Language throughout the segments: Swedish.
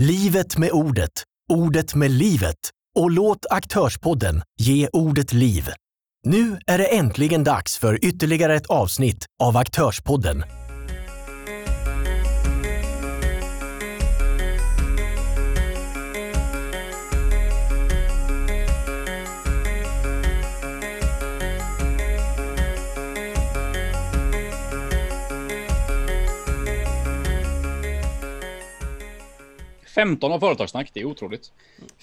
Livet med ordet, ordet med livet och låt Aktörspodden ge ordet liv. Nu är det äntligen dags för ytterligare ett avsnitt av Aktörspodden. Femton av företagssnack, det är otroligt.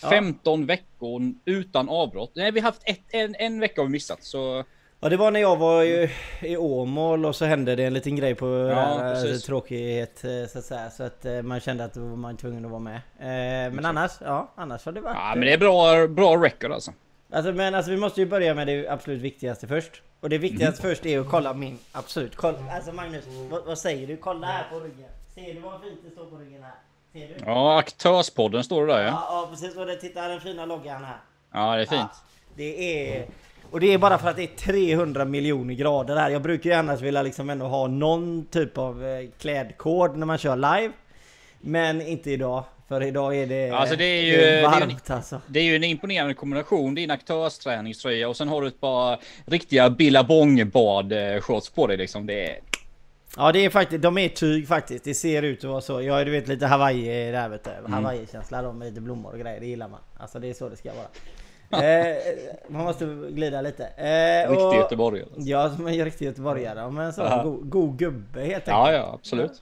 Ja. 15 veckor utan avbrott. Nej, vi har haft ett, en, en vecka har vi missat, så Ja det var när jag var i, i Åmål och så hände det en liten grej på Ja, precis. tråkighet eh, så att säga. Så att eh, man kände att då var man tvungen att vara med. Eh, men annars, ja annars har det varit... ja, men det är bra, bra record alltså. Alltså men alltså vi måste ju börja med det absolut viktigaste först. Och det viktigaste Mhm. först är att kolla min, absolut. Kolla, alltså Magnus, vad, vad säger du? Kolla här på ryggen. Ser du vad fint det står på ryggen här? Ja, Aktörspodden står det där ja. Ja, ja precis. Och det, titta den fina loggan här. Ja, det är fint. Det är... Och det är bara för att det är 300 miljoner grader här. Jag brukar ju annars vilja liksom ändå ha någon typ av eh, klädkod när man kör live. Men inte idag. För idag är det, Alltså, det är ju- det är det är ju- varmt alltså. Det är ju en imponerande kombination. Din aktörsträningströja och sen har du ett par riktiga billabong-bad-shorts på dig liksom. Det är... Ja det är faktiskt, de är tyg faktiskt. Det ser ut att vara så. Jag är du vet lite Hawaii där vet du. Mm. Hawaii-känsla då med lite blommor och grejer. Det gillar man. Alltså det är så det ska vara. eh, man måste glida lite. Eh, Riktig och- göteborgare. Ja, som en riktig göteborgare. Men så, god, god gubbe helt enkelt. Ja, ja, absolut.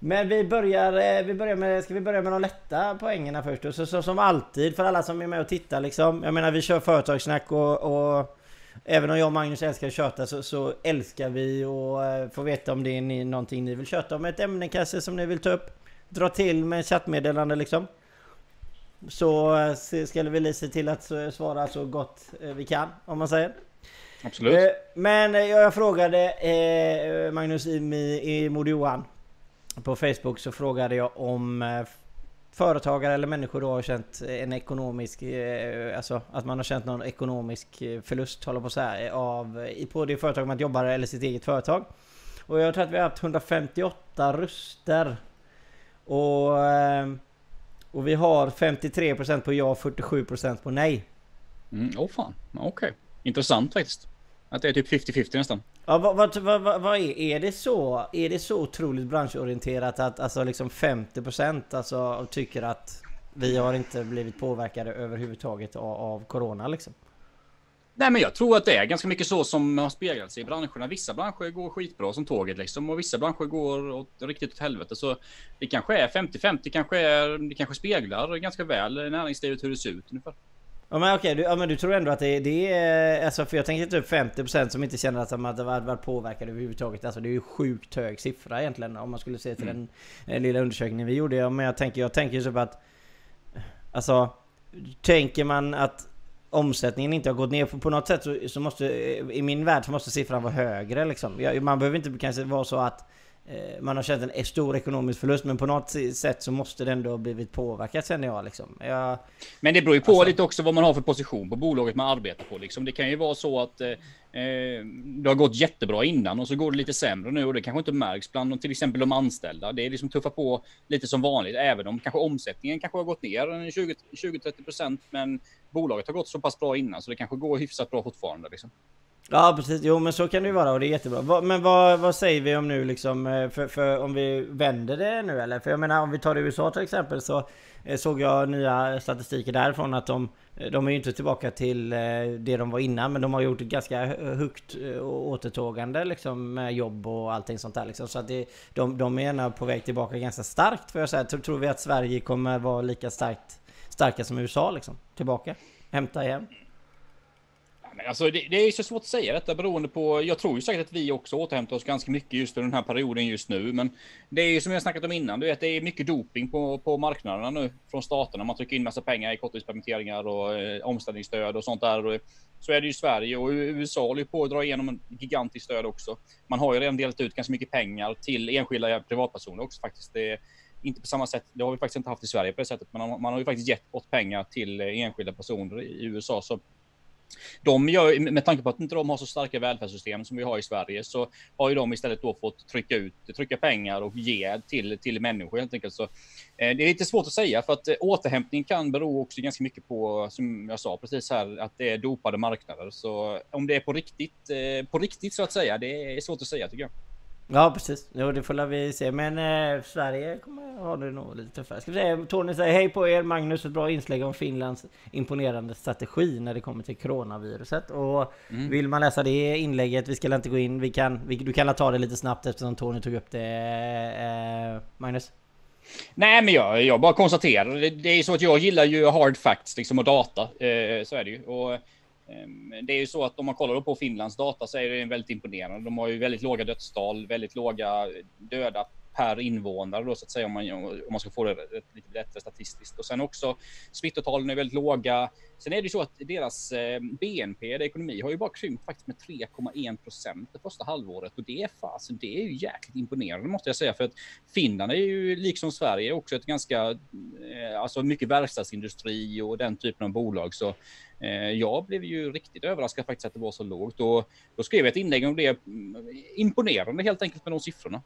Men vi börjar, eh, vi börjar med, ska vi börja med de lätta poängerna först? Och så, så som alltid för alla som är med och tittar liksom. Jag menar vi kör företagssnack och, och även om jag och Magnus älskar att köta så, så älskar vi och eh, få veta om det är ni, någonting ni vill köta om. Ett ämne kanske som ni vill ta upp. Dra till med chattmeddelande liksom. Så eh, ska vi se till att eh, svara så gott vi kan om man säger. Absolut. Men jag frågade Magnus i, i Moder Johan på Facebook så frågade jag om företagare eller människor då har känt en ekonomisk, eh, alltså att man har känt någon ekonomisk förlust, håller på så här, av, på det företag man jobbar eller sitt eget företag. Och jag tror att vi har haft 158 röster. Och, eh, och vi har 53% på ja och 47% på nej. Mm, Åh fan, okej. Intressant faktiskt. Att det är typ 50-50 nästan. Ja, vad, vad, vad, vad, är, är det så? Är det så otroligt branschorienterat att alltså liksom 50% alltså tycker att vi har inte blivit påverkade överhuvudtaget av, av Corona liksom? Nej men jag tror att det är ganska mycket så som har speglat sig i branscherna. Vissa branscher går skitbra som tåget liksom och vissa branscher går åt, riktigt åt helvete. Så det kanske är 50-50, kanske är, det kanske speglar ganska väl näringslivet hur det ser ut ungefär. Ja men okej, du, ja, men du tror ändå att det, det är... Alltså för jag tänker typ 50% som inte känner att de hade varit påverkade överhuvudtaget. Alltså det är ju sjukt hög siffra egentligen om man skulle se till den eh, lilla undersökningen vi gjorde. Ja, men jag tänker, jag tänker typ att... Alltså... Tänker man att omsättningen inte har gått ner på, på något sätt så, så måste... I min värld så måste siffran vara högre liksom. Ja, Man behöver inte kanske vara så att man har känt en stor ekonomisk förlust men på något sätt så måste det ändå ha blivit påverkat känner jag liksom. Jag, Men det beror ju på Alltså- lite också vad man har för position på bolaget man arbetar på. Liksom. Det kan ju vara så att eh, eh, det har gått jättebra innan och så går det lite sämre nu och det kanske inte märks bland till exempel de anställda. Det är liksom tuffa på lite som vanligt, även om kanske omsättningen kanske har gått ner en 20 20-30 procent, men bolaget har gått så pass bra innan så det kanske går hyfsat bra fortfarande. Liksom. Ja precis, jo men så kan det ju vara och det är jättebra. Men vad, vad säger vi om nu liksom, eh, för, för om vi vänder det nu eller? För jag menar om vi tar USA till exempel så eh, såg jag nya statistiker därifrån att de, eh, de är ju inte tillbaka till det de var innan men de har gjort ett ganska högt återtågande liksom med jobb och allting sånt där liksom. Så att det, de, de är gärna på väg tillbaka ganska starkt för jag säga. Tror, tror vi att Sverige kommer vara lika starkt, starka som USA liksom? Tillbaka? Hämta igen? Men alltså, det, det är så svårt att säga detta beroende på. Jag tror ju säkert att vi också återhämtar oss ganska mycket just under den här perioden just nu. Men det är ju som jag snackat om innan. Du vet, det är mycket doping på, på marknaderna nu från staterna. Man trycker in massa pengar i korttidspermitteringar och eh, omställningsstöd och sånt där. Och, så är det ju i Sverige och USA håller ju på att dra igenom en gigantisk stöd också. Man har ju redan delat ut ganska mycket pengar till enskilda privatpersoner också faktiskt. Det inte på samma sätt. Det har vi faktiskt inte haft i Sverige på det sättet, men man, man har ju faktiskt gett bort pengar till eh, enskilda personer i USA. Så de gör, med tanke på att inte de har så starka välfärdssystem som vi har i Sverige, så har ju de istället då fått trycka ut, trycka pengar och ge till, till människor helt enkelt. Så, eh, det är lite svårt att säga för att eh, återhämtning kan bero också ganska mycket på, som jag sa precis här, att det är dopade marknader. Så om det är på riktigt, eh, på riktigt så att säga, det är svårt att säga tycker jag. Ja precis, jo, det får vi se. Men eh, Sverige kommer ha det nog lite tuffare. Ska vi se, Tony säger hej på er Magnus, ett bra inlägg om Finlands imponerande strategi när det kommer till coronaviruset. Och mm. vill man läsa det inlägget, vi ska inte gå in, vi kan, vi, du kan ta det lite snabbt eftersom Tony tog upp det. Eh, Magnus? Nej, men jag, jag bara konstaterar. Det, det är så att jag gillar ju hard facts liksom och data. Eh, så är det ju. Och, Ehm, det är ju så att om man kollar på Finlands data så är det väldigt imponerande. De har ju väldigt låga dödstal, väldigt låga eh, döda per invånare då så att säga om man, om man ska få det lite bättre statistiskt. Och sen också smittotalen är väldigt låga. Sen är det ju så att deras eh, BNP, det ekonomi, har ju bara krympt faktiskt med 3,1 procent det första halvåret och det är fasen, det är ju jäkligt imponerande måste jag säga för att Finland är ju liksom Sverige också ett ganska, eh, alltså mycket verkstadsindustri och den typen av bolag så eh, jag blev ju riktigt överraskad faktiskt att det var så lågt och då skrev jag ett inlägg om det mm, imponerande helt enkelt med de siffrorna.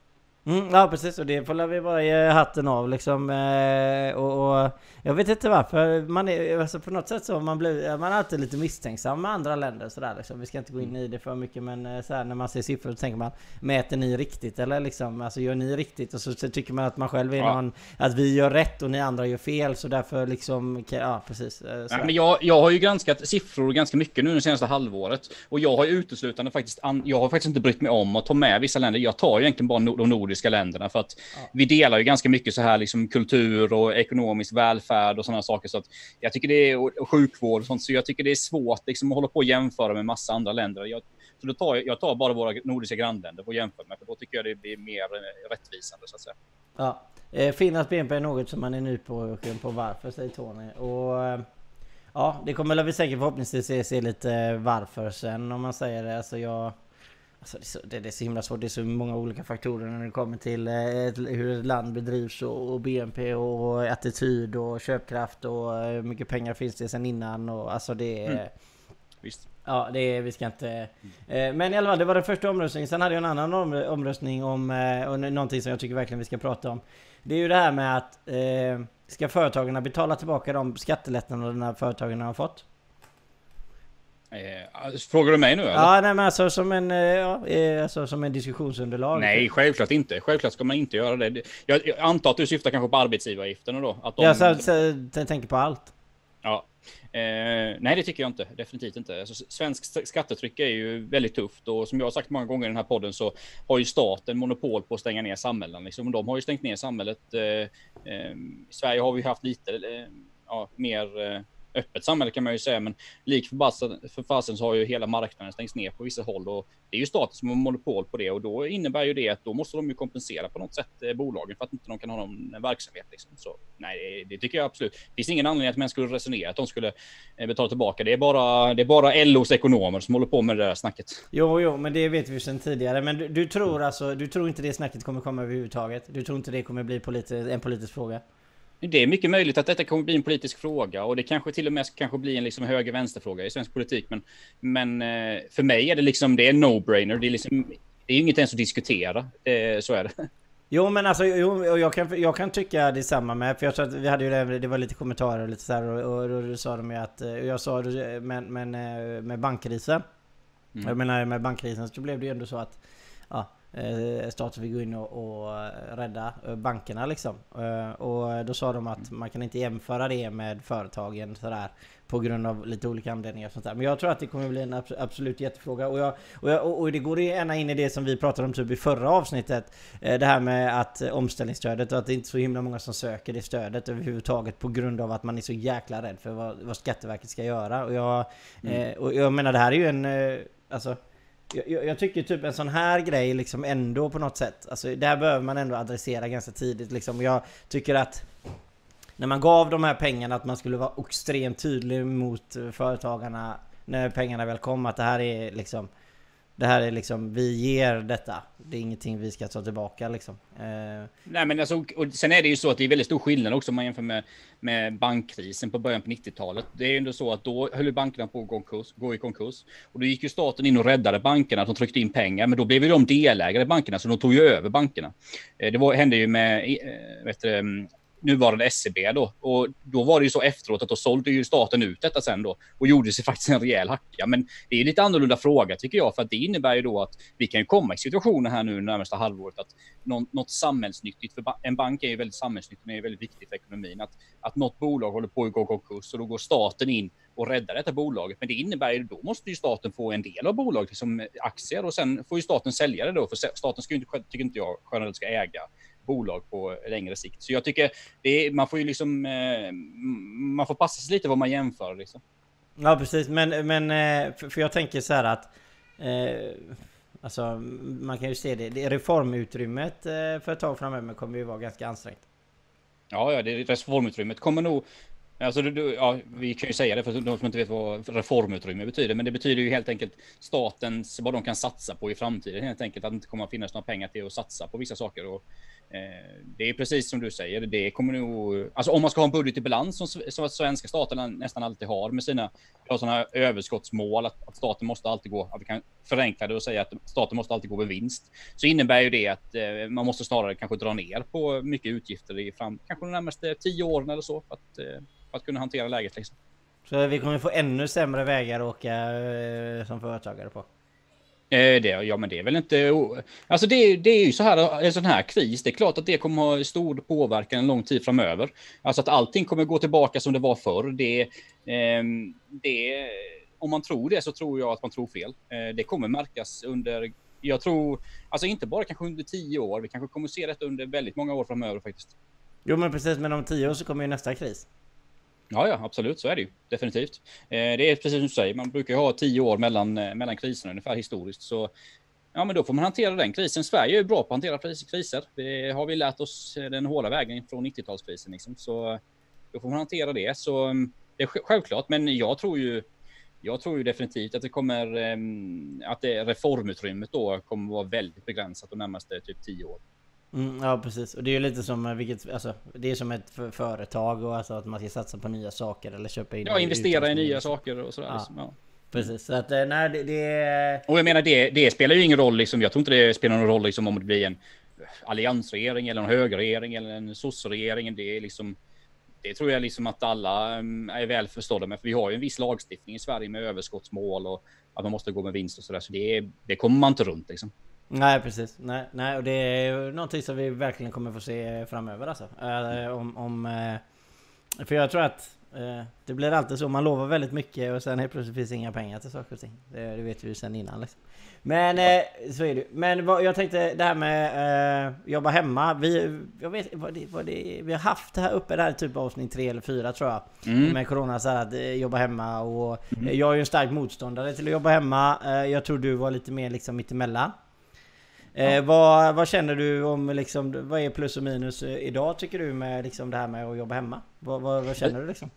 Mm, ja precis, och det får vi bara ge hatten av liksom. Eh, och, och, jag vet inte varför. Man är, alltså på något sätt så man blir man är alltid lite misstänksam med andra länder sådär liksom. Vi ska inte gå in i det för mycket men eh, så här, när man ser siffror så tänker man Mäter ni riktigt eller liksom? Alltså gör ni riktigt? Och så, så tycker man att man själv är ja. någon Att vi gör rätt och ni andra gör fel så därför liksom Ja precis. Eh, ja, men jag, jag har ju granskat siffror ganska mycket nu det senaste halvåret. Och jag har ju uteslutande faktiskt Jag har faktiskt inte brytt mig om att ta med vissa länder. Jag tar ju egentligen bara de nordiska länderna för att ja. vi delar ju ganska mycket så här liksom kultur och ekonomisk välfärd och sådana saker. Så att jag tycker det är och sjukvård och sånt. Så jag tycker det är svårt liksom att hålla på och jämföra med massa andra länder. Jag, så då tar jag, tar bara våra nordiska grannländer och jämför med, för då tycker jag det blir mer eh, rättvisande så att säga. Ja, eh, Finlands BNP är något som man är ny på, på varför, säger Tony. Och eh, ja, det kommer vi säkert förhoppningsvis se, se lite varför sen om man säger det. Alltså jag... Alltså det, är så, det, är så himla svårt. Det är så många olika faktorer när det kommer till ett, hur ett land bedrivs och, och, BNP och attityd och köpkraft och hur mycket pengar finns det sen innan och alltså det är... Mm. Visst. Ja, det är, vi ska inte... Mm. Men i alla fall, det var den första omröstningen. Sen hade jag en annan omröstning om eh, och någonting som jag tycker verkligen vi ska prata om. Det är ju det här med att eh, ska företagarna betala tillbaka de skattelättnaderna företagen har fått? Eh, frågar du mig nu eller? Ja, nej men alltså som en, ja, alltså, som en diskussionsunderlag. Nej, självklart inte. Självklart ska man inte göra det. Jag, jag antar att du syftar kanske på arbetsgivaravgifterna då? Att de... Ja, så, så, jag tänker på allt. Ja, Eh, nej, det tycker jag inte. Definitivt inte. Alltså, svensk skattetryck är ju väldigt tufft och som jag har sagt många gånger i den här podden så har ju staten monopol på att stänga ner samhällen. Liksom. De har ju stängt ner samhället. Eh, eh, I Sverige har vi haft lite eh, ja, mer eh, öppet samhälle kan man ju säga, men lik för fasen så har ju hela marknaden stängts ner på vissa håll och det är ju staten som har monopol på det och då innebär ju det att då måste de ju kompensera på något sätt eh, bolagen för att inte de kan ha någon verksamhet. Liksom. Så nej, det tycker jag absolut. Det finns ingen anledning att man skulle resonera att de skulle eh, betala tillbaka. Det är bara, det är bara LOs ekonomer som håller på med det där snacket. Jo, jo, men det vet vi sedan tidigare. Men du, du tror alltså, du tror inte det snacket kommer komma överhuvudtaget? Du tror inte det kommer bli politi en politisk fråga? Det är mycket möjligt att detta kommer bli en politisk fråga och det kanske till och med kanske bli en liksom höger-vänster-fråga i svensk politik. Men, men eh, för mig är det liksom, det är no-brainer. Det är liksom, det är inget ens att diskutera. Det, så är det. Jo men alltså, jo, jag, kan, jag kan tycka detsamma med, för jag tror att vi hade ju det, det var lite kommentarer och lite så här och, och, då sa de ju att, och jag sa men, men eh, med bankkrisen. Mm. Jag menar med bankkrisen så blev det ju ändå så att, ja, Eh, staten fick gå in och, och rädda eh, bankerna liksom. Eh, och då sa de att man kan inte jämföra det med företagen sådär. På grund av lite olika anledningar och sånt där. Men jag tror att det kommer bli en absolut jättefråga. Och, jag, och, jag, och det går gärna in i det som vi pratade om typ i förra avsnittet. Det här med att omställningsstödet och att det inte är så himla många som söker det stödet överhuvudtaget. På grund av att man är så jäkla rädd för vad, vad Skatteverket ska göra. Och jag, mm. och jag menar det här är ju en... Alltså, jag, jag, tycker typ en sån här grej liksom ändå på något sätt. Alltså där behöver man ändå adressera ganska tidigt liksom. Jag tycker att när man gav de här pengarna att man skulle vara extremt tydlig mot företagarna när pengarna väl kom att det här är liksom det här är liksom, vi ger detta. Det är ingenting vi ska ta tillbaka liksom. Eh. Nej men alltså, och sen är det ju så att det är väldigt stor skillnad också om man jämför med, med bankkrisen på början på 90-talet. Det är ju ändå så att då höll bankerna på att gå, konkurs, gå i konkurs. Och då gick ju staten in och räddade bankerna, de tryckte in pengar, men då blev ju de delägare i bankerna, så de tog ju över bankerna. Eh, det var, hände ju med eh, vet du, nuvarande SCB då. Och då var det ju så efteråt att då sålde ju staten ut detta sen då och gjorde sig faktiskt en rejäl hacka. Men det är lite annorlunda fråga tycker jag, för att det innebär ju då att vi kan komma i situationer här nu närmaste halvåret att något, något samhällsnyttigt, för en bank är ju väldigt samhällsnyttigt, men är väldigt viktigt för ekonomin, att, att något bolag håller på att gå konkurs och då går staten in och räddar detta bolaget. Men det innebär ju då måste ju staten få en del av bolaget som aktier och sen får ju staten sälja det då, för staten ska ju inte, tycker inte jag, generellt ska äga bolag på längre sikt. Så jag tycker är, man får ju liksom, eh, man får passa sig lite vad man jämför liksom. Ja precis, men, men eh, för jag tänker så här att eh, Alltså man kan ju se det, det reformutrymmet för ett tag framöver kommer ju vara ganska ansträngt. Ja, ja, det reformutrymmet kommer nog Alltså, du, ja, vi kan ju säga det för de som inte vet vad reformutrymme betyder, men det betyder ju helt enkelt statens, vad de kan satsa på i framtiden helt enkelt, att det inte kommer att finnas några pengar till att satsa på vissa saker. Och, Eh, det är precis som du säger, det kommer nog, alltså om man ska ha en budget i balans som, som svenska staten nästan alltid har med sina, har sådana överskottsmål, att, att, staten måste alltid gå, att vi kan förenkla det och säga att staten måste alltid gå med vinst, så innebär ju det att eh, man måste snarare kanske dra ner på mycket utgifter i fram, kanske de närmaste tio åren eller så, att eh, för att kunna hantera läget liksom. Så vi kommer få ännu sämre vägar att åka eh, som företagare på? Eh, det, ja men det är väl inte... Alltså det, det är ju så här, en sån här kris, det är klart att det kommer ha stor påverkan en lång tid framöver. Alltså att allting kommer gå tillbaka som det var förr. Det, eh, det, om man tror det så tror jag att man tror fel. Eh, det kommer märkas under, jag tror, alltså inte bara kanske under tio år, vi kanske kommer se detta under väldigt många år framöver faktiskt. Jo men precis, men om tio år så kommer ju nästa kris. Ja, ja, absolut. Så är det ju definitivt. Eh, det är precis som du säger. Man brukar ju ha tio år mellan, eh, mellan kriserna ungefär historiskt. Så ja, men då får man hantera den krisen. Sverige är bra på att hantera kriser. Det har vi lärt oss eh, den hårda vägen från 90-talskrisen. Liksom. Så då får man hantera det. Så mm, det är självklart. Men jag tror ju jag tror ju definitivt att det kommer att det reformutrymmet då kommer vara väldigt begränsat de närmaste typ tio åren. Mm, ja precis, och det är ju lite som eh, vilket, alltså, det är som ett företag och alltså att man ska satsa på nya saker eller köpa in Ja, investera i nya saker och sådär. Ja. Liksom, ja. Precis, så att eh, nej det, det... Och jag menar det, det spelar ju ingen roll liksom, jag tror inte det spelar någon roll liksom om det blir en alliansregering eller en högerregering eller en sossregering. Det är liksom det tror jag liksom att alla mm, är väl förstådda med. För vi har ju en viss lagstiftning i Sverige med överskottsmål och att man måste gå med vinst och sådär. Så det, det kommer man inte runt liksom. Nej precis, nej, nej och det är någonting som vi verkligen kommer få se framöver alltså. Äh, om, om, äh, för jag tror att äh, det blir alltid så, man lovar väldigt mycket och sen helt plötsligt finns inga pengar till saker och ting. Det, det vet vi ju sen innan liksom. Men så är det Men vad, jag tänkte det här med jobba hemma. Vi, jag vet, vad det, vad det, vi har haft det här uppe, det här typ avsnitt tre eller fyra tror jag. Mm. Med Corona så här, att jobba hemma och mm. jag är ju en stark motståndare till att jobba hemma. jag tror du var lite mer liksom mittemellan. Eh, vad, vad, känner du om liksom, vad är plus och minus idag tycker du med liksom det här med att jobba hemma? Vad, vad, vad känner du liksom?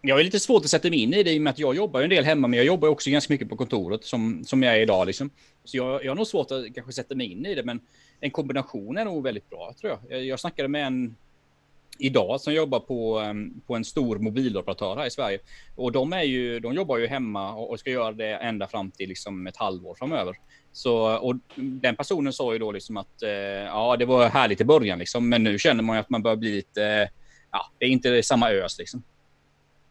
Jag är lite svårt att sätta mig in i det i och med att jag jobbar en del hemma, men jag jobbar också ganska mycket på kontoret som, som jag är idag. Liksom. Så jag, jag har nog svårt att kanske sätta mig in i det, men en kombination är nog väldigt bra tror jag. Jag, jag snackade med en idag som jobbar på, på en stor mobiloperatör här i Sverige. Och de, är ju, de jobbar ju hemma och ska göra det ända fram till liksom ett halvår framöver. Så, och den personen sa ju då liksom att eh, ja, det var härligt i början liksom, men nu känner man ju att man börjar bli lite, eh, ja, det är inte samma ös liksom.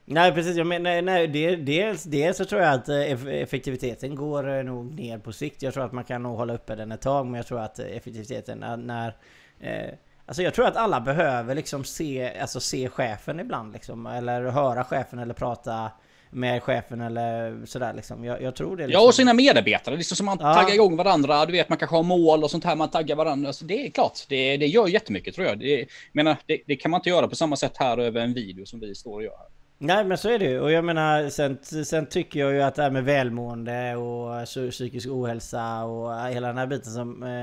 Nej precis, jag menar, nej, det, dels, dels så tror jag att eh, effektiviteten går eh, nog ner på sikt. Jag tror att man kan nog hålla uppe den ett tag, men jag tror att effektiviteten när, när eh, Alltså jag tror att alla behöver liksom se, alltså se chefen ibland liksom, eller höra chefen eller prata med chefen eller sådär liksom. Jag, jag tror det. Liksom. Ja, och sina medarbetare. Liksom som man ja. taggar igång varandra. Du vet, man kanske har mål och sånt här. Man taggar varandra. Alltså, det är klart, det, det gör jättemycket tror jag. Det, menar, det, det, kan man inte göra på samma sätt här över en video som vi står och gör. Nej men så är det ju. Och jag menar sen, sen tycker jag ju att det här med välmående och psykisk ohälsa och hela den här biten som... Eh,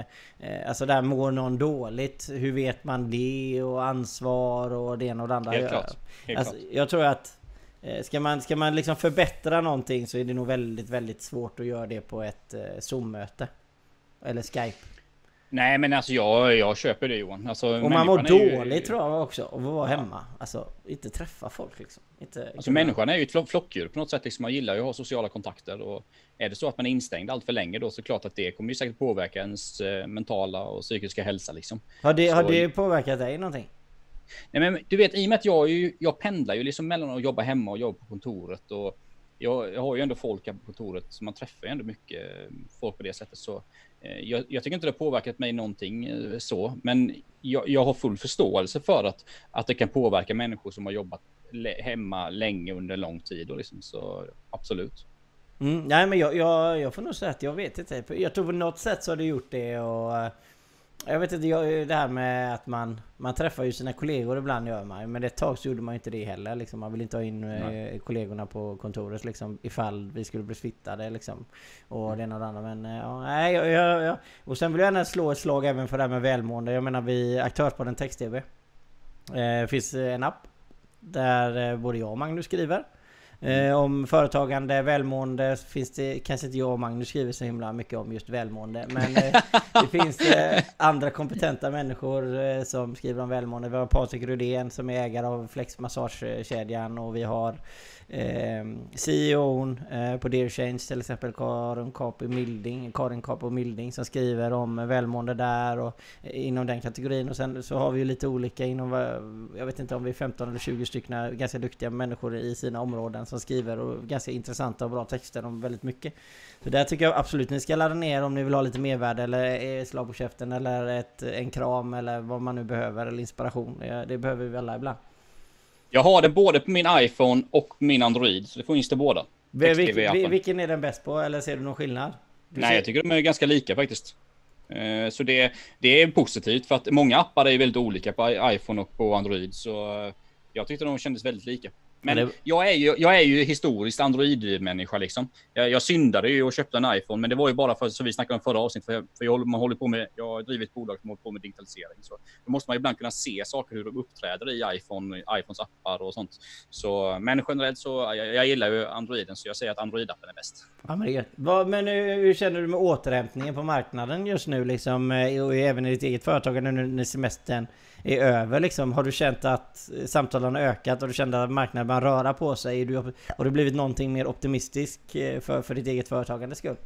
eh, alltså där mår någon dåligt. Hur vet man det? Och ansvar och det ena och det andra. Helt klart. Helt alltså, klart. Jag tror att Eh, ska man, ska man liksom förbättra någonting så är det nog väldigt, väldigt svårt att göra det på ett eh, Zoom-möte. Eller Skype. Nej men alltså jag, jag köper det Johan. Alltså, och man mår dåligt ju, tror jag också av att vara hemma. Alltså inte träffa folk liksom. Inte, Alltså människan är ju ett flo- flockdjur på något sätt. Liksom, man gillar ju att ha sociala kontakter. Och är det så att man är instängd allt för länge då så klart att det kommer ju säkert påverka ens eh, mentala och psykiska hälsa liksom. Har det, har så- det påverkat dig någonting? Nej, men du vet, i och med att jag, ju, jag pendlar ju liksom mellan att jobba hemma och jobba på kontoret. Och jag, jag har ju ändå folk på kontoret, så man träffar ju ändå mycket eh, folk på det sättet. Så Eh, jag, jag tycker inte det har påverkat mig någonting eh, så. Men jag, jag har full förståelse för att, att det kan påverka människor som har jobbat hemma länge under lång tid. Och liksom, så absolut. Mm, nej men jag, jag, jag får nog säga att jag vet inte. Jag tror på något sätt så har det gjort det och... Eh, jag vet inte, jag, det här med att man, man träffar ju sina kollegor ibland gör man Men ett tag så gjorde man ju inte det heller liksom. Man vill inte ha in eh, kollegorna på kontoret liksom ifall vi skulle bli smittade liksom. Och det ena och det andra men eh, ja, nej jag, jag, jag, Och sen vill jag gärna slå ett slag även för det här med välmående. Jag menar vi Aktörspodden Text-TV. Eh, finns en app. Där eh, både jag och Magnus skriver. Eh, om företagande, välmående finns det kanske inte jag och Magnus skriver så himla mycket om just välmående. Men eh, det finns eh, andra kompetenta människor eh, som skriver om välmående. Vi har Patrik Rudén som är ägare av Flex Massagekedjan och vi har eh, CEOn eh, på Dear Change till exempel Karin Capo Milding, Karin Capo Milding som skriver om välmående där och eh, inom den kategorin. Och sen så har vi ju lite olika inom, eh, jag vet inte om vi är 15 eller 20 stycken ganska duktiga människor i sina områden som skriver och ganska intressanta och bra texter om väldigt mycket. Så där tycker jag absolut ni ska ladda ner om ni vill ha lite mervärde eller eh, slag på käften eller ett, en kram eller vad man nu behöver eller inspiration. Det, Det behöver vi alla ibland. Jag har det både på min iPhone och min Android, så det finns det båda. Vil- vilken är den bäst på eller ser du någon skillnad? Du Nej, ser- jag tycker de är ganska lika faktiskt. Eh, Så det, det är positivt för att många appar är väldigt olika på iPhone och på Android. Så eh, jag tyckte de kändes väldigt lika. Men det- jag, är ju, jag är ju historiskt Android-människa liksom. Jag, jag syndade ju och köpte en iPhone, men det var ju bara för som vi snackade om förra avsnittet. För, jag, för jag, man håller på med, jag har drivit bolag som håller på med digitalisering. Så då måste man ibland kunna se saker hur de uppträder i iPhone, iPhones appar och sånt. Så, men generellt så jag, jag gillar ju Androiden, så jag säger att Android-appen är bäst. Ja, men. Vad- men hur, hur känner du med återhämtningen på marknaden just nu liksom? eh, Och även i ditt eget företag nu när semestern är över liksom? Har du känt att samtalen har ökat och du kände att marknaden börjar röra på sig? Du, har du blivit någonting mer optimistisk eh, för, för ditt eget företagande skull?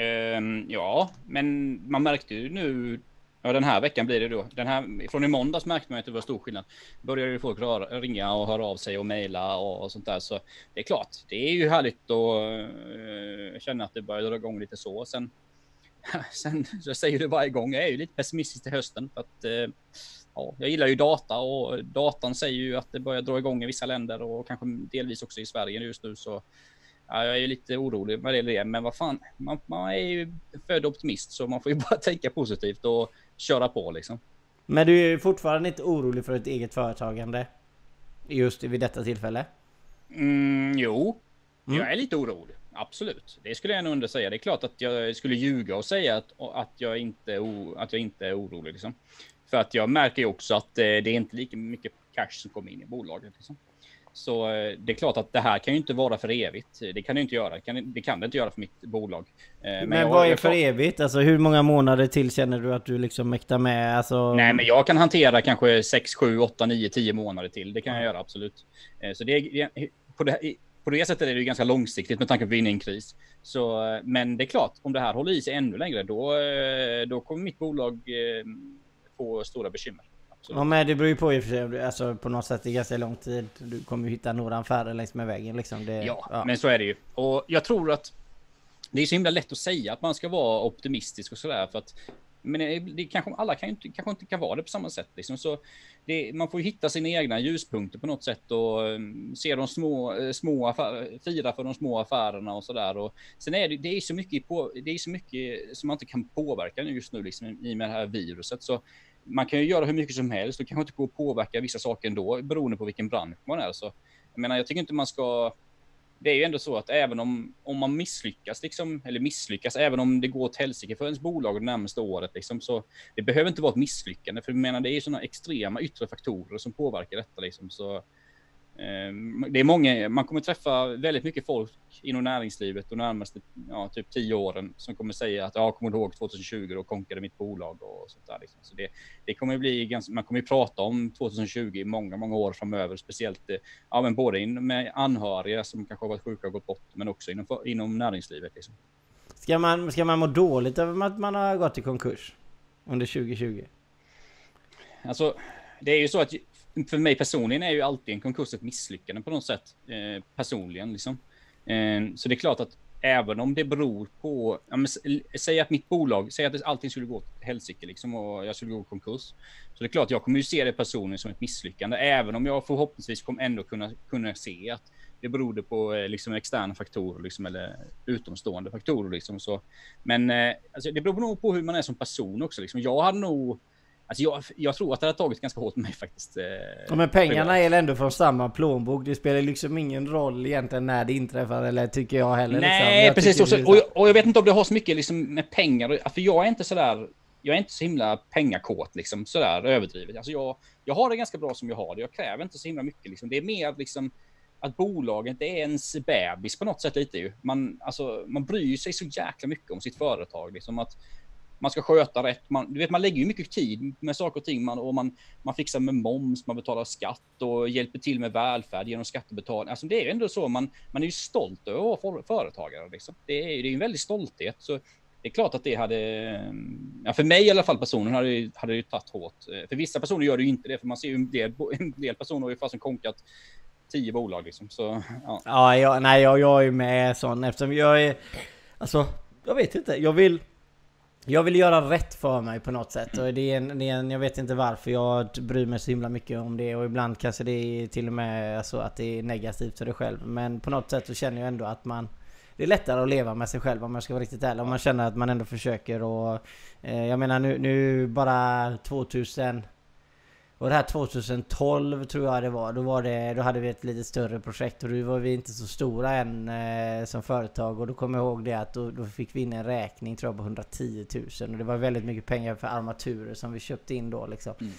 Um, ja, men man märkte ju nu, ja den här veckan blir det då. Den här, från i måndags märkte man att det var stor skillnad. Började ju folk röra, ringa och höra av sig och mejla och, och sånt där. Så det är klart, det är ju härligt att uh, känna att det börjar dra igång lite så. Sen, sen så säger det varje gång, jag är ju lite pessimistisk till hösten. För att, eh, ja, jag gillar ju data och datan säger ju att det börjar dra igång i vissa länder och kanske delvis också i Sverige just nu. Så Ja, jag är ju lite orolig med det, men vad fan, man, man är ju född optimist så man får ju bara tänka positivt och köra på liksom. Men du är fortfarande inte orolig för ett eget företagande? Just vid detta tillfälle? Mm, jo, Mm. jag är lite orolig. Absolut, det skulle jag nog ändå säga. Det är klart att jag skulle ljuga och säga att, att, jag, inte, att jag inte är orolig. Liksom. För att jag märker ju också att eh, det är inte lika mycket cash som kommer in i bolaget. Liksom. Så eh, det är klart att det här kan ju inte vara för evigt. Det kan det inte göra. Det kan det, kan det inte göra för mitt bolag. Eh, Men, jag- vad är för evigt? Alltså hur många månader till känner du att du liksom mäktar med? Alltså... Nej, men jag kan hantera kanske 6, 7, 8, 9, 10 månader till. Det kan jag göra absolut. Så det är, på, det, på det sättet är det ju ganska långsiktigt med tanke på att vi är inne i en kris. Så, eh, men det är klart, om det här håller i sig ännu längre, då, eh, då kommer mitt bolag eh, få stora bekymmer. Absolut. Ja men det beror ju på i och för sig. Alltså på något sätt i ganska lång tid. Du kommer ju hitta några affärer längs med vägen liksom. Det, Ja, men så är det ju. Och jag tror att det är så himla lätt att säga att man ska vara optimistisk och sådär för att men det, det kanske alla kan inte, kanske inte kan vara det på samma sätt liksom. Så det, man får hitta sina egna ljuspunkter på något sätt och ehm, se de små, eh, små affär, fira för de små affärerna och sådär. Och sen är det, det är så mycket på, det är så mycket som man inte kan påverka just nu liksom i med det här viruset. Så man kan ju göra hur mycket som helst och kanske inte gå och påverka vissa saker ändå beroende på vilken bransch man är. Så jag menar, jag tycker inte man ska det är ju ändå så att även om, om man misslyckas, liksom, eller misslyckas, även om det går åt helsike för ens bolag det närmaste året, liksom, så det behöver inte vara ett misslyckande. För jag menar, det är ju sådana extrema yttre faktorer som påverkar detta. Liksom, så, det är många, man kommer träffa väldigt mycket folk inom näringslivet de närmaste ja, typ tio åren som kommer säga att jag kommer ihåg 2020 då konkade mitt bolag och sånt där. Liksom. Så det, det kommer bli ganska, man kommer ju prata om 2020 i många, många år framöver, speciellt eh, ja, men både in med anhöriga som kanske har varit sjuka och gått bort, men också inom, inom näringslivet. Liksom. Ska, man, ska man må dåligt över att man har gått i konkurs under 2020? Alltså, det är ju så att för mig personligen är ju alltid en konkurs ett misslyckande på något sätt. Eh, personligen liksom. Eh, så det är klart att även om det beror på, ja, men, säg att mitt bolag, säg att allting skulle gå åt helsike liksom och jag skulle gå i konkurs. Så det är klart att jag kommer ju se det personligen som ett misslyckande, även om jag förhoppningsvis kommer ändå kunna, kunna se att det berodde på eh, liksom externa faktorer liksom, eller utomstående faktorer. Liksom, så. Men eh, alltså, det beror nog på hur man är som person också. Liksom. Jag hade nog Alltså jag, jag tror att det har tagit ganska hårt med mig faktiskt. Eh, ja, men pengarna är ändå från samma plånbok. Det spelar liksom ingen roll egentligen när det inträffar eller tycker jag heller. Liksom. Nej, liksom. precis. Också, och, jag, och jag vet inte om det har så mycket liksom med pengar. För jag är inte sådär. Jag är inte så himla pengakåt liksom sådär överdrivet. Alltså jag, jag har det ganska bra som jag har det. Jag kräver inte så himla mycket liksom. Det är mer liksom att bolaget det är ens bebis på något sätt lite ju. Man, alltså, man bryr sig så jäkla mycket om sitt företag. Liksom att man ska sköta rätt. Man, du vet, man lägger ju mycket tid med saker och ting man, och man, man fixar med moms, man betalar skatt och hjälper till med välfärd genom skattebetalning. Alltså det är ju ändå så, man, man är ju stolt över att vara företagare. Liksom. Det, är, det är ju en väldig stolthet. Så det är klart att det hade, mm, ja, för mig i alla fall personen hade det, hade ju tagit hårt. Eh, för vissa personer gör det ju inte det, för man ser ju en del, en del personer har ju fasen konkat tio bolag liksom. Så, ja. ja, jag, nej, jag, jag är med sån eftersom jag är, alltså, jag vet inte, jag vill jag vill göra rätt för mig på något sätt. Och det är, en, det är en, jag vet inte varför jag bryr mig så himla mycket om det. Och ibland kanske det är till och med alltså att det är negativt för dig själv. Men på något sätt så känner jag ändå att man... Det är lättare att leva med sig själv om jag ska vara riktigt ärlig. Om man känner att man ändå försöker och... Eh, jag menar nu, nu bara 2000... Och det här 2012 tror jag det var. Då, var det, då hade vi ett lite större projekt och då var vi inte så stora än eh, som företag. Och då kommer jag ihåg det att då, då, fick vi in en räkning tror jag på 110 000. Och det var väldigt mycket pengar för armaturer som vi köpte in då liksom. Mm.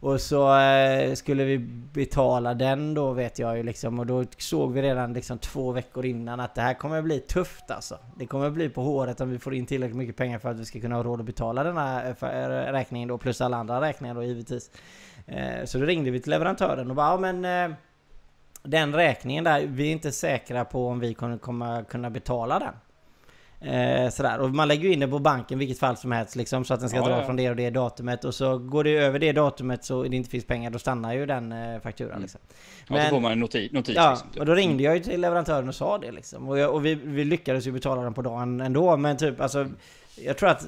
Och så eh, skulle vi betala den då vet jag ju liksom. Och då såg vi redan liksom två veckor innan att det här kommer bli tufft alltså. Det kommer bli på håret om vi får in tillräckligt mycket pengar för att vi ska kunna ha råd att betala den här eh, räkningen då. Plus alla andra räkningar då givetvis. Eh, så då ringde vi till leverantören och bara ja men eh, den räkningen där, vi är inte säkra på om vi kommer, kunna betala den. Eh, sådär. Och man lägger ju in det på banken vilket fall som helst liksom, så att den ska ja, dra ja. från det och det datumet. Och så går det över det datumet så det inte finns pengar, då stannar ju den eh, fakturan. Mm. Liksom. Men, ja, då får man en notis. notis ja, liksom, typ. och då ringde jag ju till leverantören och sa det liksom. Och, jag, och vi, vi, lyckades ju betala den på dagen ändå. Men typ alltså, jag tror att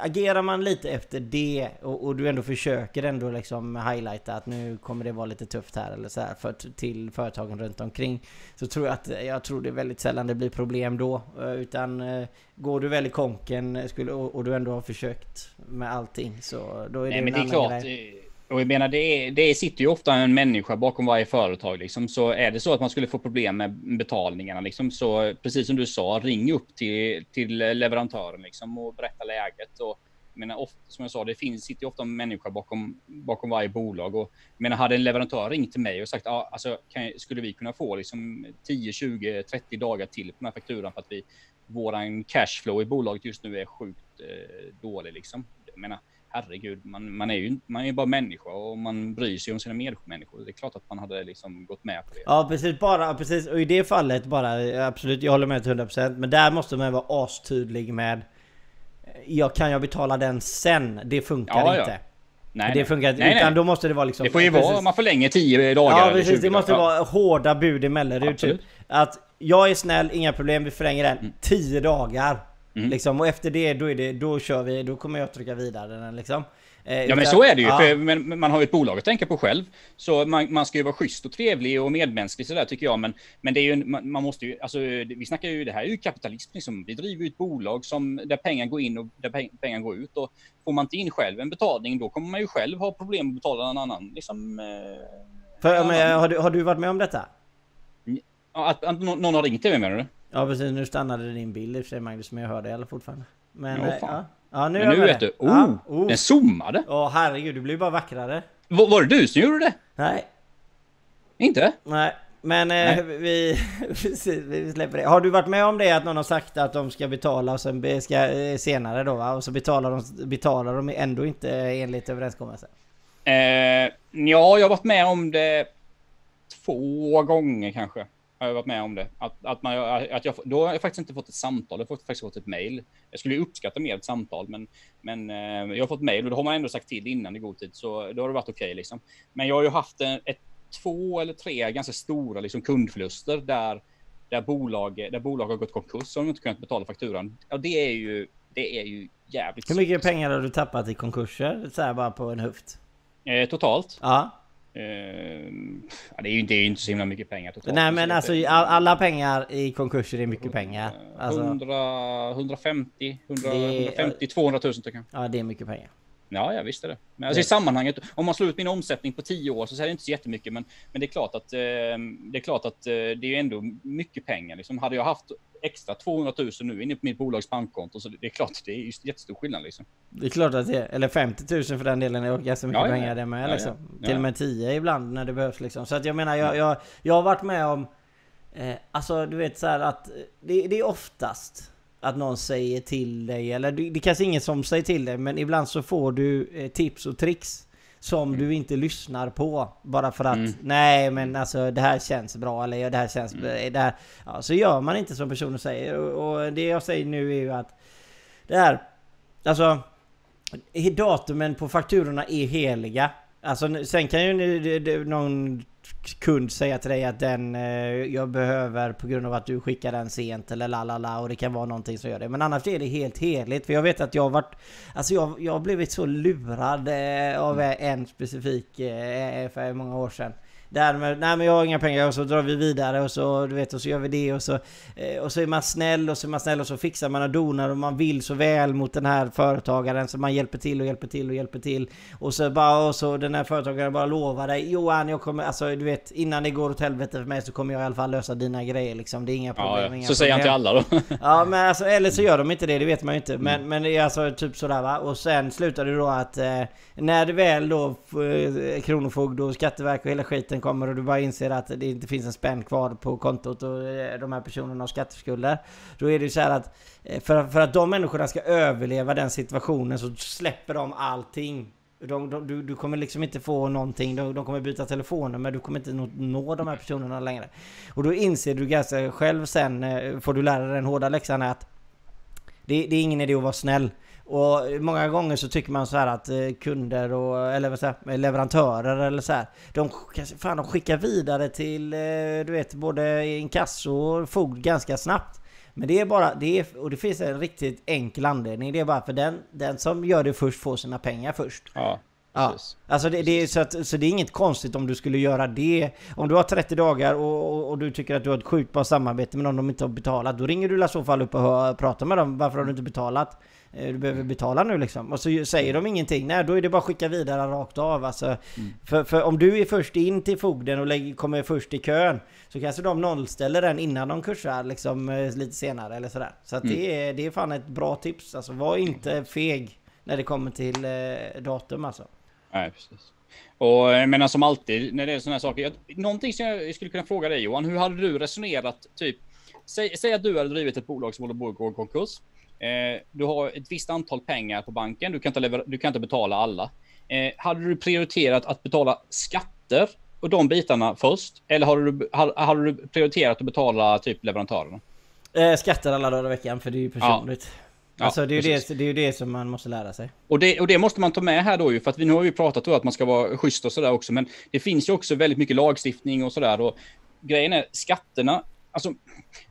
agerar man lite efter det och, och, du ändå försöker ändå liksom highlighta att nu kommer det vara lite tufft här eller så här för, till företagen runt omkring. Så tror jag att jag tror det är väldigt sällan det blir problem då. Eh, utan eh, går du väl i konken skulle, och, och du ändå har försökt med allting så då är Nej, det men det är klart. Grej. Och jag menar, det, det sitter ju ofta en människa bakom varje företag. Liksom. Så är det så att man skulle få problem med betalningarna, liksom, så precis som du sa, ring upp till, till leverantören liksom, och berätta läget. Och, jag menar, ofta, som jag sa, det finns, sitter ju ofta en människa bakom, bakom varje bolag. Och, jag menar, hade en leverantör ringt till mig och sagt ah, alltså, kan, skulle vi kunna få liksom, 10, 20, 30 dagar till på den här fakturan för att vi, våran cashflow i bolaget just nu är sjukt eh, dålig. Liksom. Jag menar, herregud, man, man är ju man är bara människa och man bryr sig om sina medmänniskor. Det är klart att man hade liksom gått med på det. Ja precis, bara precis. Och i det fallet bara, absolut, jag håller med till 100%. Men där måste man vara astydlig med jag kan jag betala den sen? Det funkar ja, inte. Ja. Nej, det funkar inte. Utan nej. då måste det vara liksom... Det får ju vara, man förlänger 10 dagar Ja precis, det måste dagar. vara hårda bud emellan. Typ att jag är snäll, inga problem, vi förlänger den 10 mm. dagar. Mm. Liksom, och efter det då, är det, då kör vi, då kommer jag trycka vidare den liksom. Eh, ja men så är det ju, ja. för men, man har ju ett bolag att tänka på själv. Så man, man ska ju vara schysst och trevlig och medmänsklig sådär tycker jag. Men, men det är ju, man, man måste ju, alltså vi snackar ju, det här är ju kapitalism liksom. Vi driver ju ett bolag som, där pengar går in och där pengar går ut. Och får man inte in själv en betalning då kommer man ju själv ha problem att betala en annan. Liksom, eh, för, men, har, du, har du varit med om detta? Att, att någon har ringt till mig menar du? Ja precis, nu stannade din bild i och för sig Magnus, men jag hör dig alla fortfarande. Men, ja, ja. ja, nu, men nu vet det. du. Oh, ja, oh. den zoomade! Åh herregud, du blir bara vackrare. Var, var det du som gjorde det? Nej. Inte? Nej, men eh, vi, vi släpper det. Har du varit med om det att någon har sagt att de ska betala och sen ska, eh, senare då va? Och så betalar de, betalar de ändå inte enligt överenskommelsen? Eh, ja, jag har varit med om det två gånger kanske. Har jag varit med om det. Att, att man, att jag, då har jag faktiskt inte fått ett samtal, jag har faktiskt fått ett mail. Jag skulle uppskatta mer ett samtal, men, men eh, jag har fått mail och då har man ändå sagt till innan i god tid, så då har det varit okej liksom. Men jag har ju haft ett, två eller tre ganska stora liksom, kundförluster där, där, bolag, där bolag har gått konkurs och de inte kunnat betala fakturan. Ja, det är ju, det är ju jävligt Hur mycket pengar har du tappat i konkurser? Så här bara på en höft? Eh, totalt? Ja. Eh, ja, det är ju inte, är ju inte så himla mycket pengar totalt. Nej men alltså all, alla pengar i konkurser är mycket pengar. Alltså, 100, 150, 100, Det- 150 200 000 tycker jag. ja det är mycket pengar. Ja, jag visste det. Men alltså, i sammanhanget, om man slår ut min omsättning på 10 år så är det inte så jättemycket. Men, men det är klart att, eh, det, är klart att eh, det är ändå mycket pengar. Liksom. Hade jag haft extra 200 000 nu inne på mitt bolags bankkonto så det är klart det är jättestor skillnad. Liksom. Det är klart att det är, eller 50 000 för den delen är ganska mycket Ja, ja, pengar det med Ja, liksom. Till och med 10 ibland när det behövs liksom. Så att jag menar, jag, jag, jag har varit med om... Eh, alltså du vet så här att eh, det, det är oftast att någon säger till dig, eller det, kanske ingen som säger till dig, men ibland så får du eh, tips och tricks som du inte lyssnar på bara för att Mm. nej men alltså det här känns bra eller det här känns det här, ja, så gör man inte som personen säger och, och det jag säger nu är ju att det här alltså datumen på fakturorna är heliga. Alltså sen kan ju någon kund säga till dig att den eh, jag behöver på grund av att du skickar den sent eller la la la och det kan vara någonting som gör det. Men annars är det helt heligt. För jag vet att jag har varit... Alltså jag, jag har blivit så lurad eh, av en specifik eh, för många år sedan. Där med, nej men jag har inga pengar och så drar vi vidare och så du vet och så gör vi det och så eh, Och så är man snäll och så är man snäll och så fixar man och donar och man vill så väl mot den här företagaren så man hjälper till och hjälper till och hjälper till Och så bara och så den här företagaren bara lovar dig Johan jag kommer alltså du vet innan det går åt helvete för mig så kommer jag i alla fall lösa dina grejer liksom Det är inga problem. Ja, ja. inga Så säger han till alla då. Ja men alltså eller så gör de inte det, det vet man ju inte. Men, men det är alltså typ sådär va. Och sen slutar det då att eh, när det väl då eh, Kronofogd och Skatteverk och hela skiten kommer och du bara inser att det inte finns en spänn kvar på kontot och eh, de här personerna har skatteskulder. Då är det ju så här att eh, för, för att de människorna ska överleva den situationen så släpper de allting. De, de, du, du kommer liksom inte få någonting, de, de kommer byta telefoner men du kommer inte nå, nå de här personerna längre. Och då inser du ganska själv sen, eh, får du lära dig den hårda läxan att det, det är ingen idé att vara snäll. Och många gånger så tycker man så här att eh, kunder och, eller vad säger leverantörer eller så här. De, fan, de skickar vidare till, eh, du vet, både inkasso och fogd ganska snabbt. Men det är bara, det är, och det finns en riktigt enkel anledning. Det är bara för den, den som gör det först får sina pengar först. Ja, Ja, alltså det, det är så, att, så det är inget konstigt om du skulle göra det. Om du har 30 dagar och, och, och du tycker att du har ett sjukt bra samarbete med någon de inte har betalat. Då ringer du i så fall upp och hör, pratar med dem. Varför har du inte betalat? Eh, Du behöver betala nu liksom. Och så säger de ingenting. Nej, då är det bara att skicka vidare rakt av. Alltså, för, för om du är först in till fogden och lägger, kommer först i kön. Så kanske de nollställer den innan de kursar liksom eh, lite senare eller sådär. Så att det, är, det är fan ett bra tips. Alltså var inte feg när det kommer till eh, datum alltså. Nej, precis. Och jag menar som alltid när det är sådana här saker. Jag, någonting som jag skulle kunna fråga dig Johan. Hur hade du resonerat? Typ, säg, säg att du hade drivit ett bolag som håller på att gå i konkurs. Eh, du har ett visst antal pengar på banken. Du kan inte, lever, du kan inte betala alla. Eh, hade du prioriterat att betala skatter och de bitarna först? Eller hade du, hade, hade du prioriterat att betala typ leverantörerna? Eh, skatter alla dagar i veckan för det är ju personligt. Ja, alltså det är, ju det, det är ju det som man måste lära sig. Och det, och det måste man ta med här då ju, för att vi nu har ju pratat om att man ska vara schysst och sådär också, men det finns ju också väldigt mycket lagstiftning och sådär. Och grejen är skatterna, alltså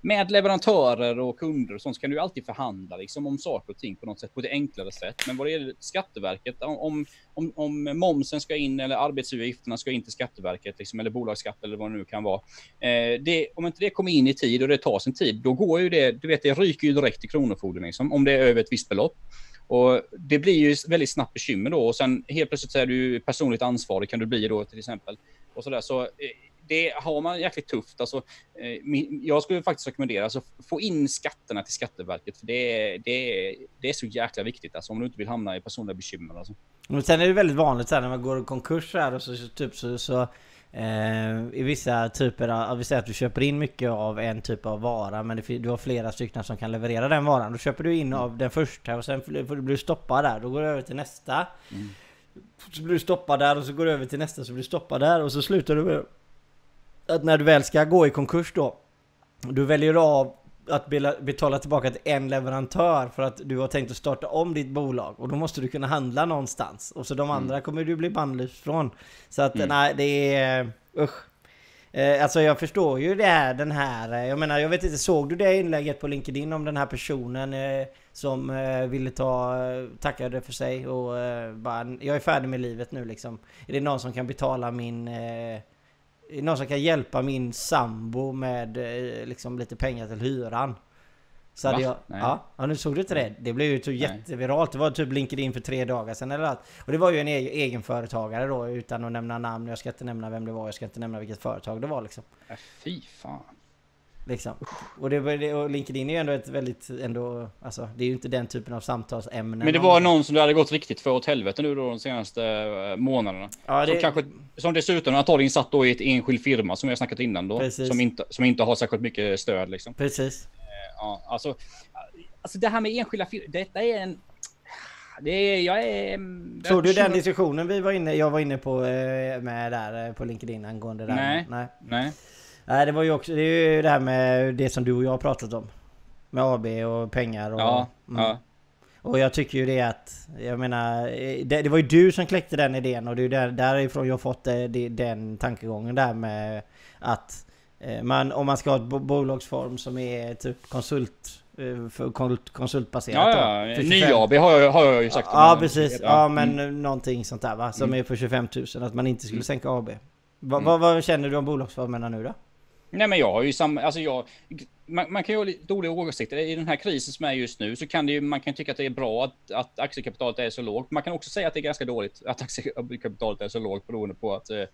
med leverantörer och kunder och sånt så kan du alltid förhandla liksom om saker och ting på något sätt, på ett enklare sätt. Men vad det gäller Skatteverket, om, om, om momsen ska in eller arbetsgivaravgifterna ska in till Skatteverket, liksom, eller bolagsskatt eller vad det nu kan vara. Eh, det, om inte det kommer in i tid och det tar sin tid, då går ju det, du vet, det ryker ju direkt till Kronofogden liksom, om det är över ett visst belopp. Och det blir ju väldigt snabbt bekymmer då och sen helt plötsligt så är du personligt ansvarig kan du bli då till exempel. Och sådär. Så eh, det har man jäkligt tufft. Alltså, eh, jag skulle faktiskt rekommendera alltså, få in skatterna till Skatteverket. För det, är- det, det är så jäkla viktigt alltså, om du inte vill hamna i personliga bekymmer. Alltså. Men sen är det väldigt vanligt så här när man går i konkurs här och så, så typ så, så Eh, I vissa typer av, vi säger att du köper in mycket av en typ av vara men det, du har flera stycken som kan leverera den varan. Då köper du in mm. av den första och sen får du stoppad där. Då går du över till nästa. Mm. Så blir du stoppad där och så går du över till nästa så blir du stoppad där och så slutar du med att när du väl ska gå i konkurs då. Du väljer av att betala tillbaka till en leverantör för att du har tänkt att starta om ditt bolag och då måste du kunna handla någonstans och så de mm. andra mm. kommer du bli bannlyst från. Så att mm. nej, det är... Usch. Eh, alltså jag förstår ju det här, den här, eh, jag menar jag vet inte, såg du det inlägget på LinkedIn om den här personen eh, som eh, ville ta, tackade för sig och bara, jag är färdig med livet nu liksom. Är det någon som kan betala min någon som kan hjälpa min sambo med eh, liksom lite pengar till hyran. Så hade jag, ja, ja, nu såg du inte det? Det blev ju typ jätteviralt. Det var typ LinkedIn för tre dagar sedan eller något. Och det var ju en egen, egenföretagare då utan att nämna namn. Jag ska inte nämna vem det var. Jag ska inte nämna vilket företag det var liksom. Äh, fy fan. Liksom. Och, det, och LinkedIn är ju ändå ett väldigt, ändå, alltså det är ju inte den typen av samtalsämnen. Men det var någon som det hade gått riktigt för åt helvete nu då de senaste eh, månaderna. Ja, det... som, kanske, som dessutom antagligen satt då i ett enskild firma som har snackat innan då. Precis. Som inte, som inte har särskilt mycket stöd liksom. Precis. Eh, ja, alltså, alltså det här med enskilda firmor, detta är en... Det är, jag är... Såg du den diskussionen vi var inne, jag var inne på eh, med där på LinkedIn angående det Nej. Nej. Nej. Nej det var ju också, det är ju det här med det som du och jag har pratat om. Med AB och pengar och... Ja, mm. ja. Och jag tycker ju det att, jag menar, det, det, var ju du som kläckte den idén och det är ju där, därifrån jag fått det, det, den tankegången där med att eh, man, om man ska ha ett bolagsform som är typ konsult eh, för konsultbaserat Ja, ja. Ny-AB har jag, har jag ju sagt. Ja, precis. Ja, ja men mm. någonting sånt där va? Som mm. är för 25 000. Att man inte skulle mm. sänka AB. Va, mm. vad, vad känner du om bolagsformerna nu då? Nej, men jag har ju samma, alltså jag, man, man, kan ju ha lite olika åsikter. I den här krisen som är just nu så kan det ju, man kan tycka att det är bra att, att aktiekapitalet är så lågt. Man kan också säga att det är ganska dåligt att aktiekapitalet är så lågt beroende på att eh, eh,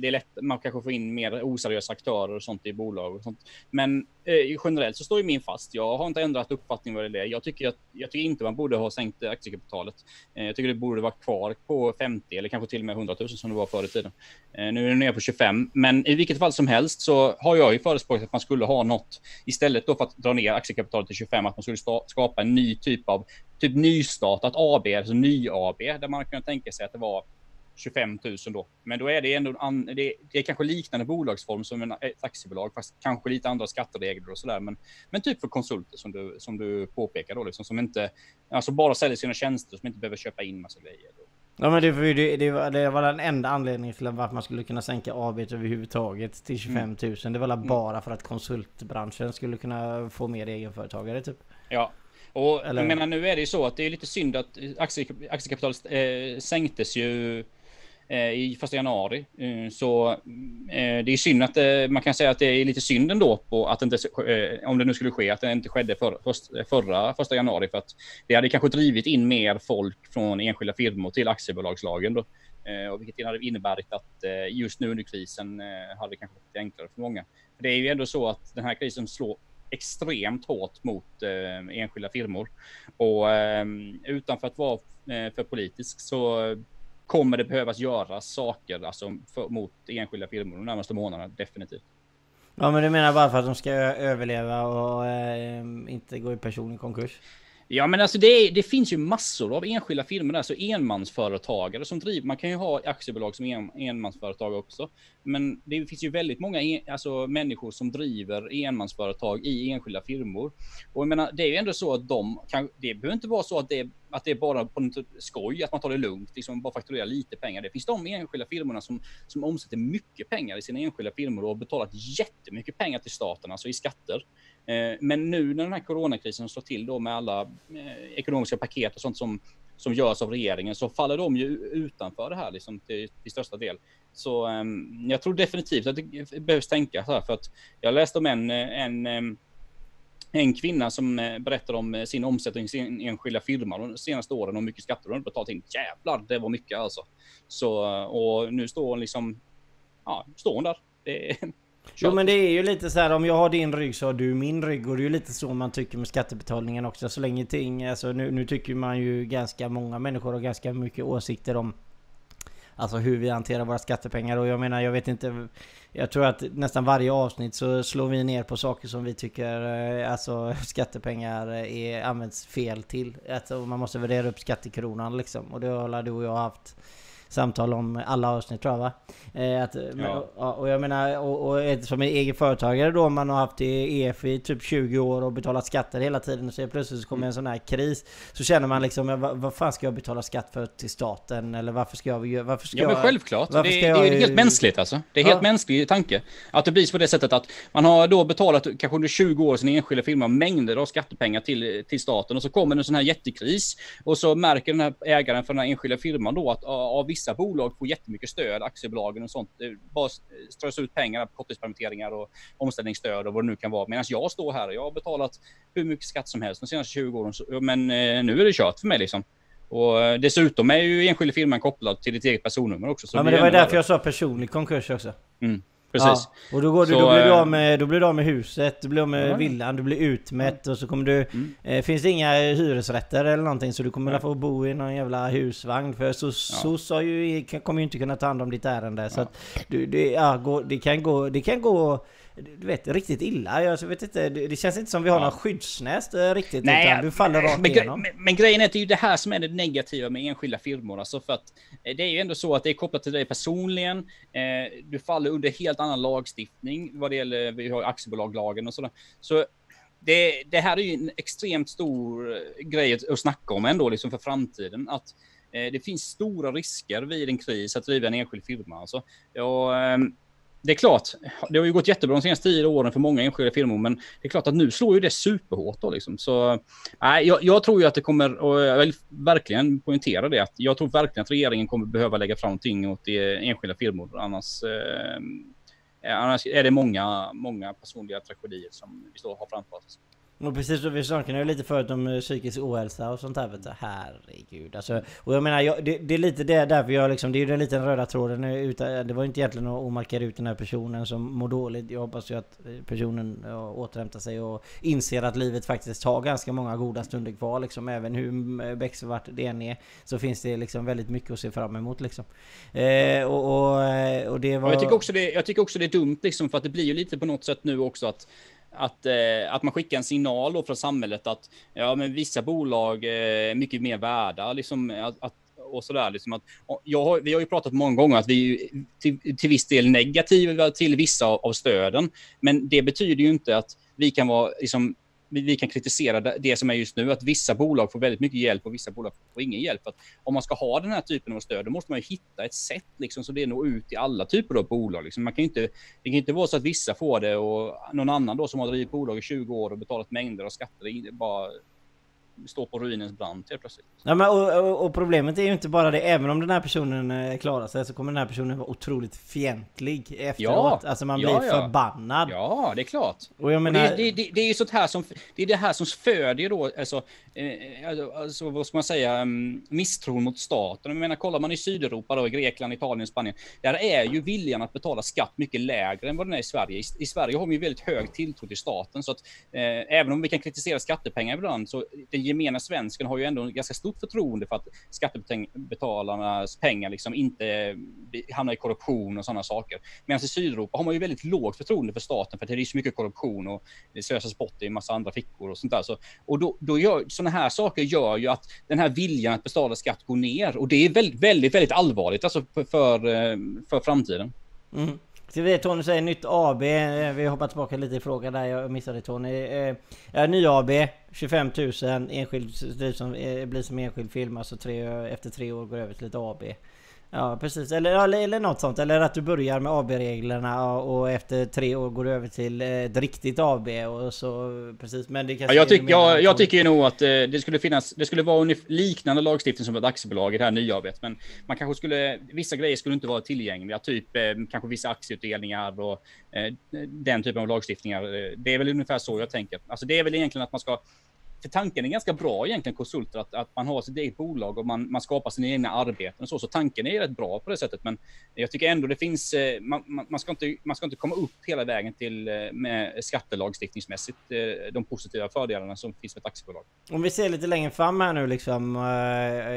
det är lätt, man kanske får in mer oseriösa aktörer och sånt i bolag och sånt. Men eh, generellt så står ju min fast. Jag har inte ändrat uppfattning vad det är. Jag tycker, att, jag tycker inte man borde ha sänkt aktiekapitalet. Eh, jag tycker det borde vara kvar på 50 eller kanske till och med 100 000 som det var förr i tiden. Eh, nu är det nere på 25, men i vilket fall som helst så har jag ju förespråkat att man skulle ha något istället då för att dra ner aktiekapitalet till 25, att man skulle skapa en ny typ av typ nystartat AB, alltså ny-AB, där man kan tänka sig att det var 25 000 då. Men då är det ändå an, det, det är kanske liknande bolagsform som en, ett aktiebolag, fast kanske lite andra skatteregler och sådär. Men, men typ för konsulter som du, som du påpekar då, liksom, som inte, alltså bara säljer sina tjänster, som inte behöver köpa in massa grejer. Då. Ja men det, det, det, var, det var den enda anledningen till varför man skulle kunna sänka AB överhuvudtaget till 25 000. Mm. Det var mm. bara för att konsultbranschen skulle kunna få mer egenföretagare typ. Ja. Och Eller... jag menar nu är det ju så att det är lite synd att aktie, aktiekapitalet eh, sänktes ju Eh, i första januari. Eh, så eh, det är synd att man kan säga att det är lite synd ändå på att det inte, om det nu skulle ske, att det inte skedde för, förra första januari för att det hade kanske drivit in mer folk från enskilda firmor till aktiebolagslagen då. Och vilket hade inneburit att just nu under krisen hade det kanske varit enklare för många. Det är ju ändå så att den här krisen slår extremt hårt mot enskilda firmor. Och utanför att vara för politisk så kommer det behövas göras saker alltså, för, mot enskilda firmor de närmaste månaderna, definitivt. Ja men du menar bara för att de ska överleva och eh, inte gå i personlig konkurs? Ja, men alltså det, det, finns ju massor av enskilda firmor, alltså enmansföretagare som driver. Man kan ju ha aktiebolag som en, enmansföretag också, men det finns ju väldigt många en, alltså människor som driver enmansföretag i enskilda firmor. Och jag menar, det är ju ändå så att de kan. Det behöver inte vara så att det, att det är bara på något skoj, att man tar det lugnt, liksom bara fakturerar lite pengar. Det finns de enskilda firmorna som som omsätter mycket pengar i sina enskilda firmor och har betalat jättemycket pengar till staten, alltså i skatter. Eh, men nu när den här coronakrisen slår till då med alla eh, ekonomiska paket och sånt som, som görs av regeringen så faller de ju utanför det här liksom till, till största del. Så ehm, jag tror definitivt att det behövs tänka så här för att jag läste om en, en, ehm, en kvinna som eh, berättar om sin omsättning i sin enskilda firma de senaste åren och hur mycket skatter hon betalat in. Jävlar, det var mycket alltså. Så, och nu står hon liksom, ja, står hon där. Det, Jo men det är ju lite så här om jag har din rygg så har du min rygg. Och det är ju lite så man tycker med skattebetalningen också. Så länge ting, alltså nu, nu tycker man ju ganska många människor har ganska mycket åsikter om Alltså hur vi hanterar våra skattepengar. Och jag menar jag vet inte Jag tror att nästan varje avsnitt så slår vi ner på saker som vi tycker eh, Alltså skattepengar är, används fel till. Alltså, Man måste värdera upp skattekronan liksom. Och det har du och jag haft samtal om alla avsnitt tror jag va? Eh, att, ja. och, och jag menar, och, och som egen företagare då, man har haft EF i typ 20 år och betalat skatter hela tiden och så plötsligt så kommer mm. en sån här kris Så känner man liksom, vad, vad fan ska jag betala skatt för till staten? Eller varför ska jag... Varför ska ja men självklart, det, det, är jag... helt mänskligt alltså. Det är ja. helt mänsklig tanke. Att det blir på det sättet att man har då betalat kanske under 20 år sin enskilda firma mängder av skattepengar till, till staten och så kommer en sån här jättekris och så märker den här ägaren för den här enskilda firman då att av vissa bolag får jättemycket stöd, aktiebolagen och sånt. Det bara strös ut pengar på korttidspermitteringar och omställningsstöd och vad det nu kan vara. Medan jag står här och jag har betalat hur mycket skatt som helst de senaste 20 åren. Men eh, nu är det kört för mig liksom. Och eh, dessutom är ju enskilda firman kopplad till ditt eget personnummer också. ja, men det var därför jag sa personlig konkurs också. Mm. Precis. Ja, och då, går du, så, då, blir du av med, då blir du av med huset, du blir av med ja. villan, du blir utmätt och så kommer du... Mm. Eh, finns det inga hyresrätter eller någonting så du kommer ja. få bo i någon jävla husvagn för SOS ja. ju, kommer ju inte kunna ta hand om ditt ärende. Så att du, det, ja, det kan gå... Det kan gå du vet, riktigt illa. Jag vet inte, det känns inte som vi har ja. någon skyddsnäst eh, riktigt. Nej, utan du faller rakt men, igenom. Men, men, grejen är att det är ju det här som är det negativa med enskilda firmor. Alltså för att eh, det är ju ändå så att det är kopplat till dig personligen. Eh, du faller under helt annan lagstiftning vad det gäller, vi har aktiebolaglagen och sådär. Så det, det, här är ju en extremt stor grej att snacka om ändå, liksom för framtiden. Att det finns stora risker vid en kris att driva en enskild firma. Alltså. Och, ehm, det är klart, det har ju gått jättebra de senaste tio åren för många enskilda firmor, men det är klart att nu slår ju det superhårt då liksom. Så nej, jag, jag, tror ju att det kommer, och jag vill verkligen poängtera det, att jag tror verkligen att regeringen kommer behöva lägga fram någonting åt enskilda firmor, annars, eh, annars är det många, många personliga tragedier som vi står har framför oss. Och precis, som vi snackade ju lite förut om eh, psykisk ohälsa och sånt där vet du. Herregud. Alltså, och jag menar, jag, det, det, är lite det därför jag liksom, det är ju den liten röda tråden. Utan, det var inte egentligen att markera ut den här personen som mår dåligt. Jag hoppas ju att eh, personen återhämtar sig och inser att livet faktiskt har ganska många goda stunder kvar liksom. Även hur becksvart det än är. Så finns det liksom väldigt mycket att se fram emot liksom. Eh, och, och, eh, och, det var... jag, tycker också det, jag tycker också det är dumt liksom för att det blir ju lite på något sätt nu också att att, eh, att man skickar en signal då från samhället att ja, men vissa bolag eh, är mycket mer värda. Liksom, att, att och sådär. Liksom att, jag har, vi har ju pratat många gånger att vi är till, till viss del negativa till vissa av stöden. Men det betyder ju inte att vi kan vara liksom, vi kan kritisera det som är just nu, att vissa bolag får väldigt mycket hjälp och vissa bolag får ingen hjälp. Att om man ska ha den här typen av stöd, då måste man ju hitta ett sätt liksom, så det når ut till alla typer av bolag. Liksom. Man kan inte, det kan inte vara så att vissa får det och någon annan då som har drivit bolag i 20 år och betalat mängder av skatter bara står på ruinens brant helt plötsligt. Ja, men, och, och, och, problemet är ju inte bara det, även om den här personen eh, klarar sig så kommer den här personen vara otroligt fientlig efteråt. Ja, alltså man blir ja, förbannad. Ja, det är klart. Och jag menar... Och det, det, det, är ju sånt här som, det är det här som föder då, alltså, eh, alltså, alltså vad ska man säga, um, misstron mot staten. Jag menar, kollar man i Sydeuropa då, Grekland, Italien, Spanien, där är ju viljan att betala skatt mycket lägre än vad den är i Sverige. I, i Sverige har vi ju väldigt hög tilltro till staten, så att eh, även om vi kan kritisera skattepengar ibland, så den gemene svensken har ju ändå ganska stort förtroende för att skattebetalarnas pengar liksom inte eh, hamnar i korruption och sådana saker. Medan i Sydeuropa har man ju väldigt lågt förtroende för staten för att det är så mycket korruption och det slösas bort i en massa andra fickor och sånt där. Så, och då, då gör sådana här saker gör ju att den här viljan att betala skatt går ner och det är väldigt, väldigt, väldigt allvarligt alltså för, för, eh, för framtiden. Mm. Ska vi Tony säger nytt AB. Eh, vi hoppar tillbaka lite i frågan där. Jag missade Tony. Eh, eh ny AB. 25 000. Enskild, som, eh, blir som enskild film. Alltså tre, efter tre år går över till ett AB. Ja precis, eller, eller något sånt. Eller att du börjar med AB-reglerna och efter tre år går du över till ett riktigt AB och så precis. Men det kanske ja, jag, tyck, jag, jag tycker ju nog att eh, det skulle finnas, det skulle vara liknande lagstiftning som ett aktiebolag i det här nya ABet. Men man kanske skulle, vissa grejer skulle inte vara tillgängliga, typ eh, kanske vissa aktieutdelningar och eh, den typen av lagstiftningar. Det är väl ungefär så jag tänker. Alltså det är väl egentligen att man ska för tanken är ganska bra egentligen konsulter, att, att man har sitt eget bolag och man, man skapar sina egna arbeten och så. Så tanken är rätt bra på det sättet. Men jag tycker ändå det finns, eh, man, man, ska, inte, man ska inte komma upp hela vägen till eh, med skattelagstiftningsmässigt eh, de positiva fördelarna som finns med ett aktiebolag. Om vi ser lite längre fram här nu liksom,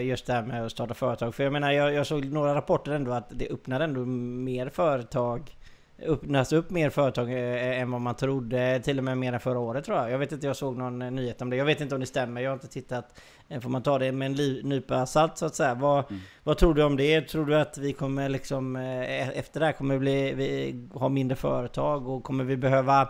just det här med att starta företag. För jag menar, jag, jag såg några rapporter ändå att det öppnar ändå mer företag öppnas upp mer företag eh, än vad man trodde. Till och med mer än förra året tror jag. Jag vet inte, jag såg någon eh, nyhet om det. Jag vet inte om det stämmer. Jag har inte tittat. Eh, får man ta det med en nypa salt så att säga. Vad, mm. vad tror du om det? Tror du att vi kommer liksom efter det här kommer bli, vi ha mindre företag och kommer vi behöva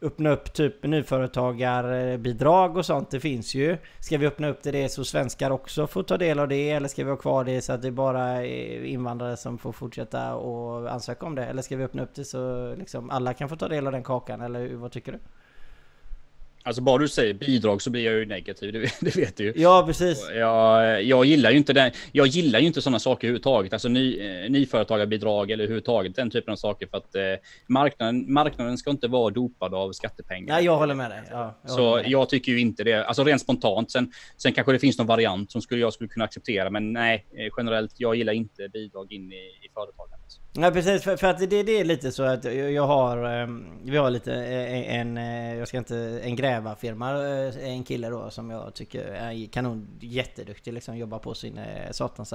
öppna upp typ nyföretagarbidrag och sånt. Det finns ju. Ska vi öppna upp till det så svenskar också får ta del av det? Eller ska vi ha kvar det så att det är bara eh, invandrare som får fortsätta och ansöka om det? Eller ska vi öppna upp det så liksom alla kan få ta del av den kakan? Eller vad tycker du? Alltså bara du säger bidrag så blir jag ju negativ, det, det vet du ju. Ja, precis. Jag, jag gillar ju inte den. Jag gillar ju inte sådana saker överhuvudtaget. Alltså ny, eh, nyföretagarbidrag eller överhuvudtaget den typen av saker för att eh, marknaden, marknaden ska inte vara dopad av skattepengar. Ja, jag håller med dig. Ja, jag så med jag tycker ju inte det. Alltså rent spontant. Sen, sen kanske det finns någon variant som skulle, jag skulle kunna acceptera, men nej, eh, generellt. Jag gillar inte bidrag in i, i företagandet. Nej precis, för, för att det, det, är lite så att jag har, ehm, vi har lite e, e, en, en jag ska inte, en grävarfirma, eh, en kille då som jag tycker är kanon, jätteduktig liksom, jobbar på sin eh, satans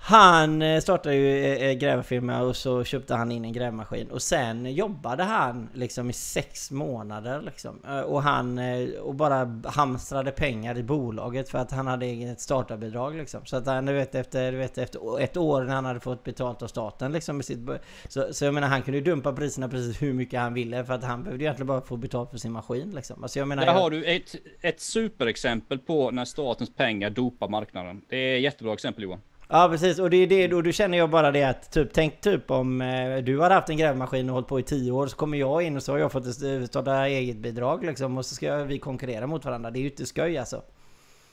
han eh, startade ju eh, eh, grävfirma och så köpte han in en grävmaskin och sen jobbade han liksom i sex månader liksom. Och han och bara hamstrade pengar i bolaget för att han hade eget startarbidrag liksom. Så att han, du vet efter, du vet, efter ett år när han hade fått betalt av staten liksom sitt, så, så jag menar han kunde ju dumpa priserna precis hur mycket han ville för att han behövde egentligen bara få betalt för sin maskin liksom. Alltså jag menar... Där jag... har du ett, ett superexempel på när statens pengar dopar marknaden. Det är ett jättebra exempel Johan. Ja precis, och det är det, och då känner jag bara det att typ, tänk typ om eh, du hade haft en grävmaskin och hållit på i 10 år så kommer jag in och så har jag fått eh, starta eget bidrag liksom och så ska vi konkurrera mot varandra. Det är ju inte skoj alltså.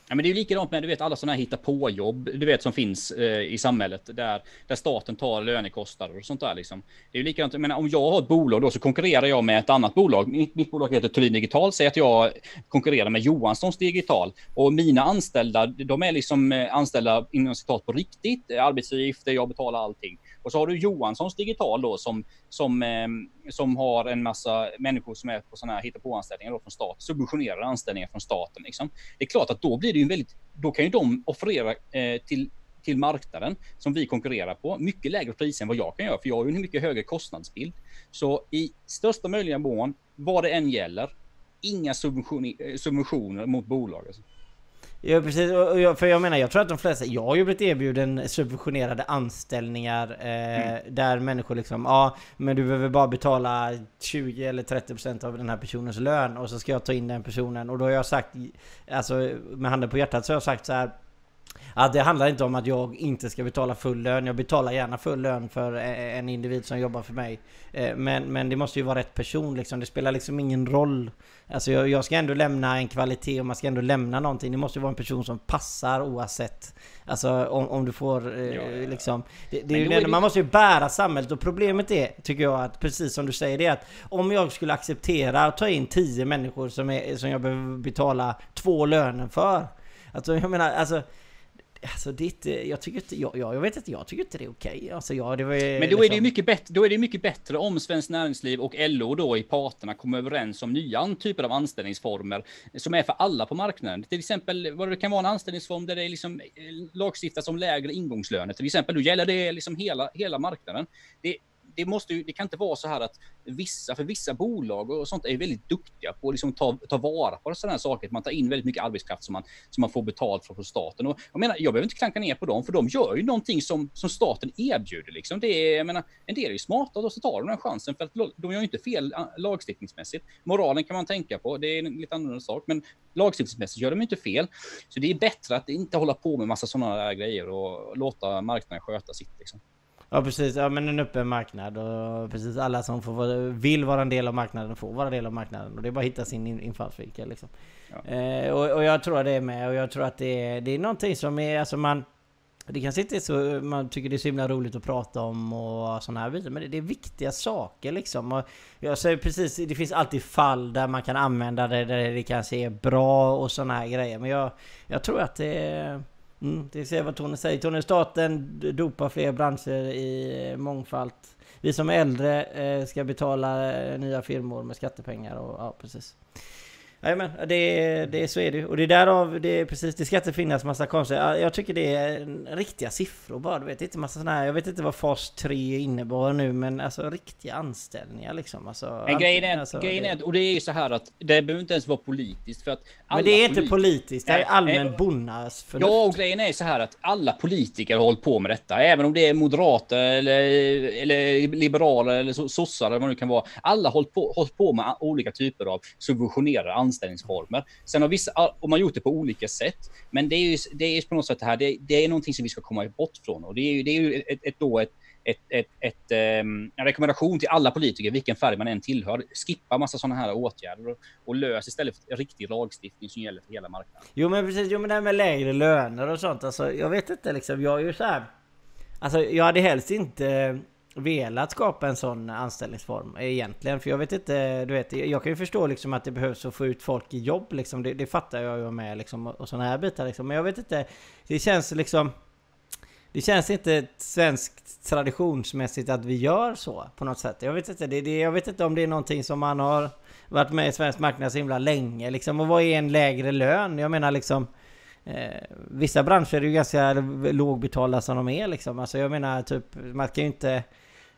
Ja, men det är ju likadant med du vet alla sådana här hitta på jobb du vet som finns eh, i samhället där, där staten tar lönekostnader och sånt där liksom. Det är ju likadant, jag menar, om jag har ett bolag då så konkurrerar jag med ett annat bolag. Mitt, mitt bolag heter Thulin Digital, säg att jag konkurrerar med Johanssons Digital och mina anställda, de är liksom eh, anställda inom citat på riktigt, eh, arbetsgifter, jag betalar allting. Och så har du Johanssons digital då som, som, eh, som har en massa människor som är på sådana här hittepåanställningar då från staten, subventionerade anställningar från staten. Liksom. Det är klart att då blir det ju väldigt, då kan ju de offerera eh, till till marknaden som vi konkurrerar på mycket lägre priser än vad jag kan göra, för jag har ju en mycket högre kostnadsbild. Så i största möjliga mån, vad det än gäller, inga subventioner, eh, subventioner mot bolag. Alltså. Ja precis, och jag, för jag menar jag tror att de flesta, jag har ju blivit erbjuden subventionerade anställningar eh, mm. Där människor liksom, ja men du behöver bara betala 20 eller 30% av den här personens lön och så ska jag ta in den personen och då har jag sagt, alltså med handen på hjärtat så har jag sagt så här Ja, det handlar inte om att jag inte ska betala full lön. Jag betalar gärna full lön för en individ som jobbar för mig. Eh, men, men det måste ju vara rätt person liksom. Det spelar liksom ingen roll. Alltså jag, jag ska ändå lämna en kvalitet och man ska ändå lämna någonting. Det måste ju vara en person som passar oavsett. Alltså om, om du får eh, ja, ja. liksom... Det, det är ju det, man måste ju bära samhället och problemet är, tycker jag, att precis som du säger det att om jag skulle acceptera att ta in 10 människor som, är, som jag behöver betala två löner för. Alltså jag menar, alltså Alltså det, jag tycker inte, jag, jag vet inte, jag tycker inte det är okej. Okay. Alltså det var, Men då liksom... är det ju liksom- mycket bättre, då är det mycket bättre om Svenskt Näringsliv och LO då i parterna kommer överens om nya typer av anställningsformer som är för alla på marknaden. Till exempel vad det kan vara en anställningsform där det är liksom eh, lagstiftas om lägre ingångslöner. Till exempel, då gäller det liksom hela, hela marknaden. Det, det, måste ju, det kan inte vara så här att vissa, för vissa bolag och sånt är väldigt duktiga på att liksom ta, ta vara på sådana här saker. Man tar in väldigt mycket arbetskraft som man, som man får betalt för från staten. Och jag menar, jag behöver inte klanka ner på dem, för de gör ju någonting som, som staten erbjuder. Liksom. Det är, jag menar, en del är ju smarta och så tar de den chansen, för att de gör ju inte fel lagstiftningsmässigt. Moralen kan man tänka på, det är en lite annorlunda sak, men lagstiftningsmässigt gör de inte fel. Så det är bättre att inte hålla på med massa sådana där grejer och låta marknaden sköta sitt. Liksom. Ja precis, ja men en öppen marknad och precis alla som får, vill vara en del av marknaden får vara en del av marknaden och det är bara att hitta sin infallsvinkel liksom. Ja. Eh, och, och, jag tror det är med och jag tror att det är, det är någonting som är, alltså man det kanske inte är så man tycker det är så himla roligt att prata om och sådana här bitar. Men det, det är viktiga saker liksom. Och jag säger precis, det finns alltid fall där man kan använda det där det kanske är bra och sådana här grejer. Men jag, jag tror att det. Mm, det ser vad Tony säger. Tony staten dopar fler branscher i mångfald. Vi som är äldre eh, ska betala eh, nya firmor med skattepengar och ja, precis. Jajamän, det, det, så är det Och det är därav, det är precis, det ska inte finnas massa konstiga... Jag tycker det är riktiga siffror bara, du vet. Inte massa sådana här, jag vet inte vad fas 3 innebar nu, men alltså riktiga anställningar liksom. Alltså, men grejen är, alltså, grejen är, och det är ju så här att det behöver inte ens vara politiskt för att... Men det är inte politiskt, det är allmän bonnas förnuft. Ja, och grejen är så här att alla politiker har hållit på med detta, även om det är moderata eller, eller liberaler eller sossar eller vad det nu kan vara. Alla har hållit på, hållit på med olika typer av subventionerade anställningsformer. Sen har vissa, och man gjort det på olika sätt. Men det är ju, det är på något sätt det här, det, det är någonting som vi ska komma bort från. Och det är ju, det är ju ett, ett, då ett, ett, ett, ett, um, en rekommendation till alla politiker, vilken färg man än tillhör. Skippa massa sådana här åtgärder och, och lös istället för riktig lagstiftning som gäller för hela marknaden. Jo men precis, jo men det här med lägre löner och sånt. Alltså, jag vet inte liksom, jag är ju så här. Alltså jag hade helst inte velat skapa en sån anställningsform egentligen. För jag vet inte, du vet, jag kan ju förstå liksom att det behövs att få ut folk i jobb liksom. Det, det fattar jag ju med liksom och sådana här bitar liksom. Men jag vet inte, det känns liksom... Det känns inte svenskt traditionsmässigt att vi gör så på något sätt. Jag vet inte, det, det, jag vet inte om det är någonting som man har varit med i svensk marknad så himla länge liksom. Och vad är en lägre lön? Jag menar liksom... Eh, vissa branscher är ju ganska lågbetalda som de är liksom. Alltså jag menar typ, man kan ju inte...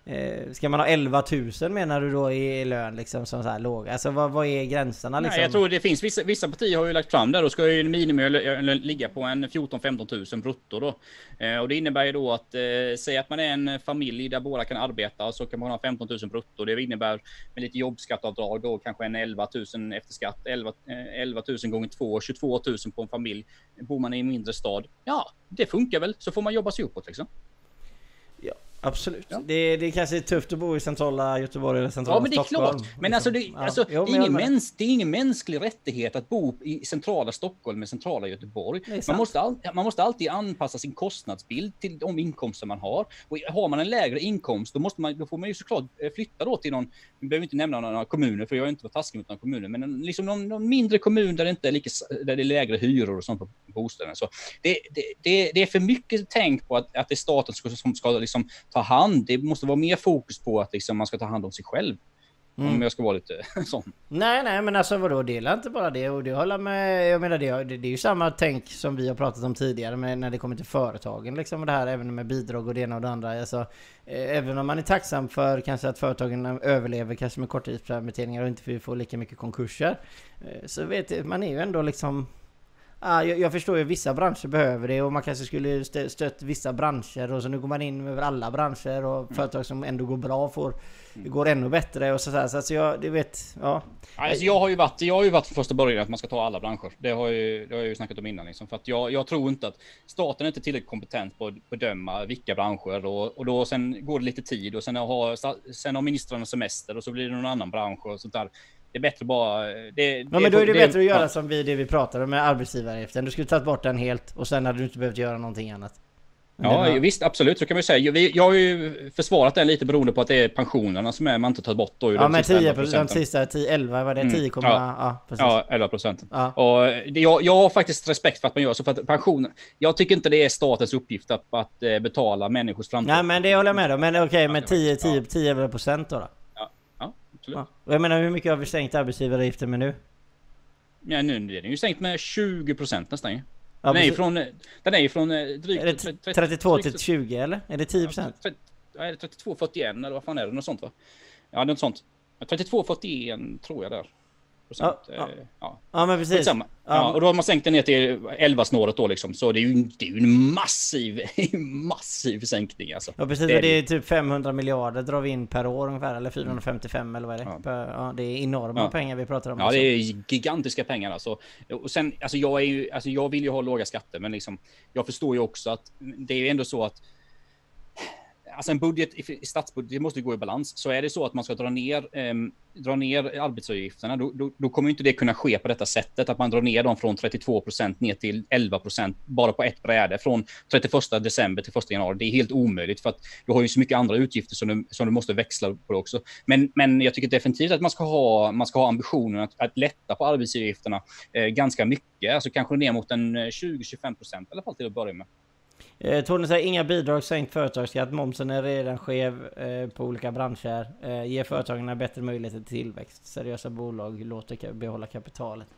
Eh, ska man ha 11 000 menar du då i lön liksom som så här låg? Alltså vad, vad är gränserna liksom? Nej, jag tror det finns vissa, vissa partier har ju lagt fram där. Då ska ju minimum ligga på en 14-15 000 brutto då. Eh, och det innebär ju då att eh, säg att man är en familj där båda kan arbeta så kan man ha 15 000 brutto. Det innebär med lite jobbskatteavdrag då kanske en 11 000 efter skatt. 11, eh, 11 000 gånger 2, 22 000 på en familj. Bor man i en mindre stad, ja, det funkar väl. Så får man jobba sig uppåt liksom. Absolut. Ja. Det, det kanske är tufft att bo i centrala Göteborg eller centrala Stockholm. Ja, men det är klart. Men alltså, det, ja. alltså, det, är ingen mäns, det är ingen mänsklig rättighet att bo i centrala Stockholm med centrala Göteborg. Man måste, all, man måste alltid anpassa sin kostnadsbild till de inkomster man har. Och har man en lägre inkomst, då, måste man, då får man ju såklart eh, flytta då till någon, vi behöver inte nämna några kommuner, för jag är inte taskig mot några kommuner, men en, liksom någon, någon, mindre kommun där det inte är lika, där det är lägre hyror och sånt på bostäderna. Så det, det, det, det är för mycket tänk på att, att det är staten som ska, som ska liksom ta hand. Det måste vara mer fokus på att liksom man ska ta hand om sig själv. Mm. Om jag ska vara lite sån. Nej, nej, men alltså vadå? Dela inte bara det. Och det håller med. Jag menar det, det, det är ju samma tänk som vi har pratat om tidigare med när det kommer till företagen. Liksom det här även med bidrag och det ena och det andra. Alltså, eh, även om man är tacksam för kanske att företagen överlever kanske med korttidspermitteringar och inte får lika mycket konkurser. Eh, så vet man är ju ändå liksom Ah, jag, jag, förstår ju vissa branscher behöver det och man kanske skulle stö, stött vissa branscher och så nu går man in över alla branscher och mm. företag som ändå går bra får mm. går ännu bättre och sådär. Så alltså jag, det vet, ja. Alltså jag har ju varit, jag har ju varit första början att man ska ta alla branscher. Det har, ju, det har jag ju snackat om innan liksom. För att jag, jag tror inte att staten är inte tillräckligt kompetent på att bedöma vilka branscher och, och då sen går det lite tid och sen har, sen har ministrarna semester och så blir det någon annan bransch och sånt där det är bättre bara... Det, ja, men då är det, det bättre att göra ja. som vi, det vi pratade om med arbetsgivaravgiften. Du skulle tagit bort den helt och sen hade du inte behövt göra någonting annat. Ja, var... visst, absolut, så kan man ju säga. Vi, jag har ju försvarat den lite beroende på att det är pensionerna som är, man inte tagit bort då. Ja, men 10 procent, sista 10, 11 var det, 10, mm, ja, ja, precis. ja, 11 procent. Ja. Och det, jag, jag har faktiskt respekt för att man gör så, för att pensionen, jag tycker inte det är statens uppgift att, att eh, betala människors framtid. Nej, men det håller jag med om. Men okej, okay, men 10, 10, 10 procent då? då? Absolut. Ja. Jag menar hur mycket har vi sänkt arbetsgivaravgiften med nu? Ja nu är den ju sänkt med 20 procent nästan ju. Ja, den, är ju från, den är ju från eh, drygt... Är det 30, 32 drygt, till 20 eller? Är det 10 procent? Ja, är det 32, 41 eller vad fan är det? Något sånt va? Ja, något sånt. 32, 41 tror jag där procent. Ja, ja. Eh, ja. ja men precis. Ja. ja. och då har man sänkt det ner till 11 snåret då liksom. Så det är ju, det är ju en massiv, massiv sänkning alltså. Ja precis, det är, det är typ 500 miljarder drar vi in per år ungefär. Eller 455 mm. eller vad är det? Ja. ja det är enorma pengar vi pratar om. Ja det är gigantiska pengar alltså. Och sen, alltså jag är ju, alltså jag vill ju ha låga skatter men liksom. Jag förstår ju också att det är ju ändå så att alltså en budget, i statsbudget måste gå i balans. Så är det så att man ska dra ner, eh, dra ner arbetsavgifterna, då, då, då, kommer inte det kunna ske på detta sättet. Att man drar ner dem från 32 procent ner till 11 procent bara på ett bräde från 31 december till 1 januari. Det är helt omöjligt för att du har ju så mycket andra utgifter som du, som du måste växla på också. Men, men jag tycker definitivt att man ska ha, man ska ha ambitionen att, att lätta på arbetsavgifterna eh, ganska mycket, alltså kanske ner mot en eh, 20-25 procent i alla fall till att börja med. Eh, Tony säger inga bidrag, sänkt företagsskatt, momsen är redan skev eh, på olika branscher. Eh, ger företagen bättre möjligheter till tillväxt. Seriösa bolag låter behålla kapitalet.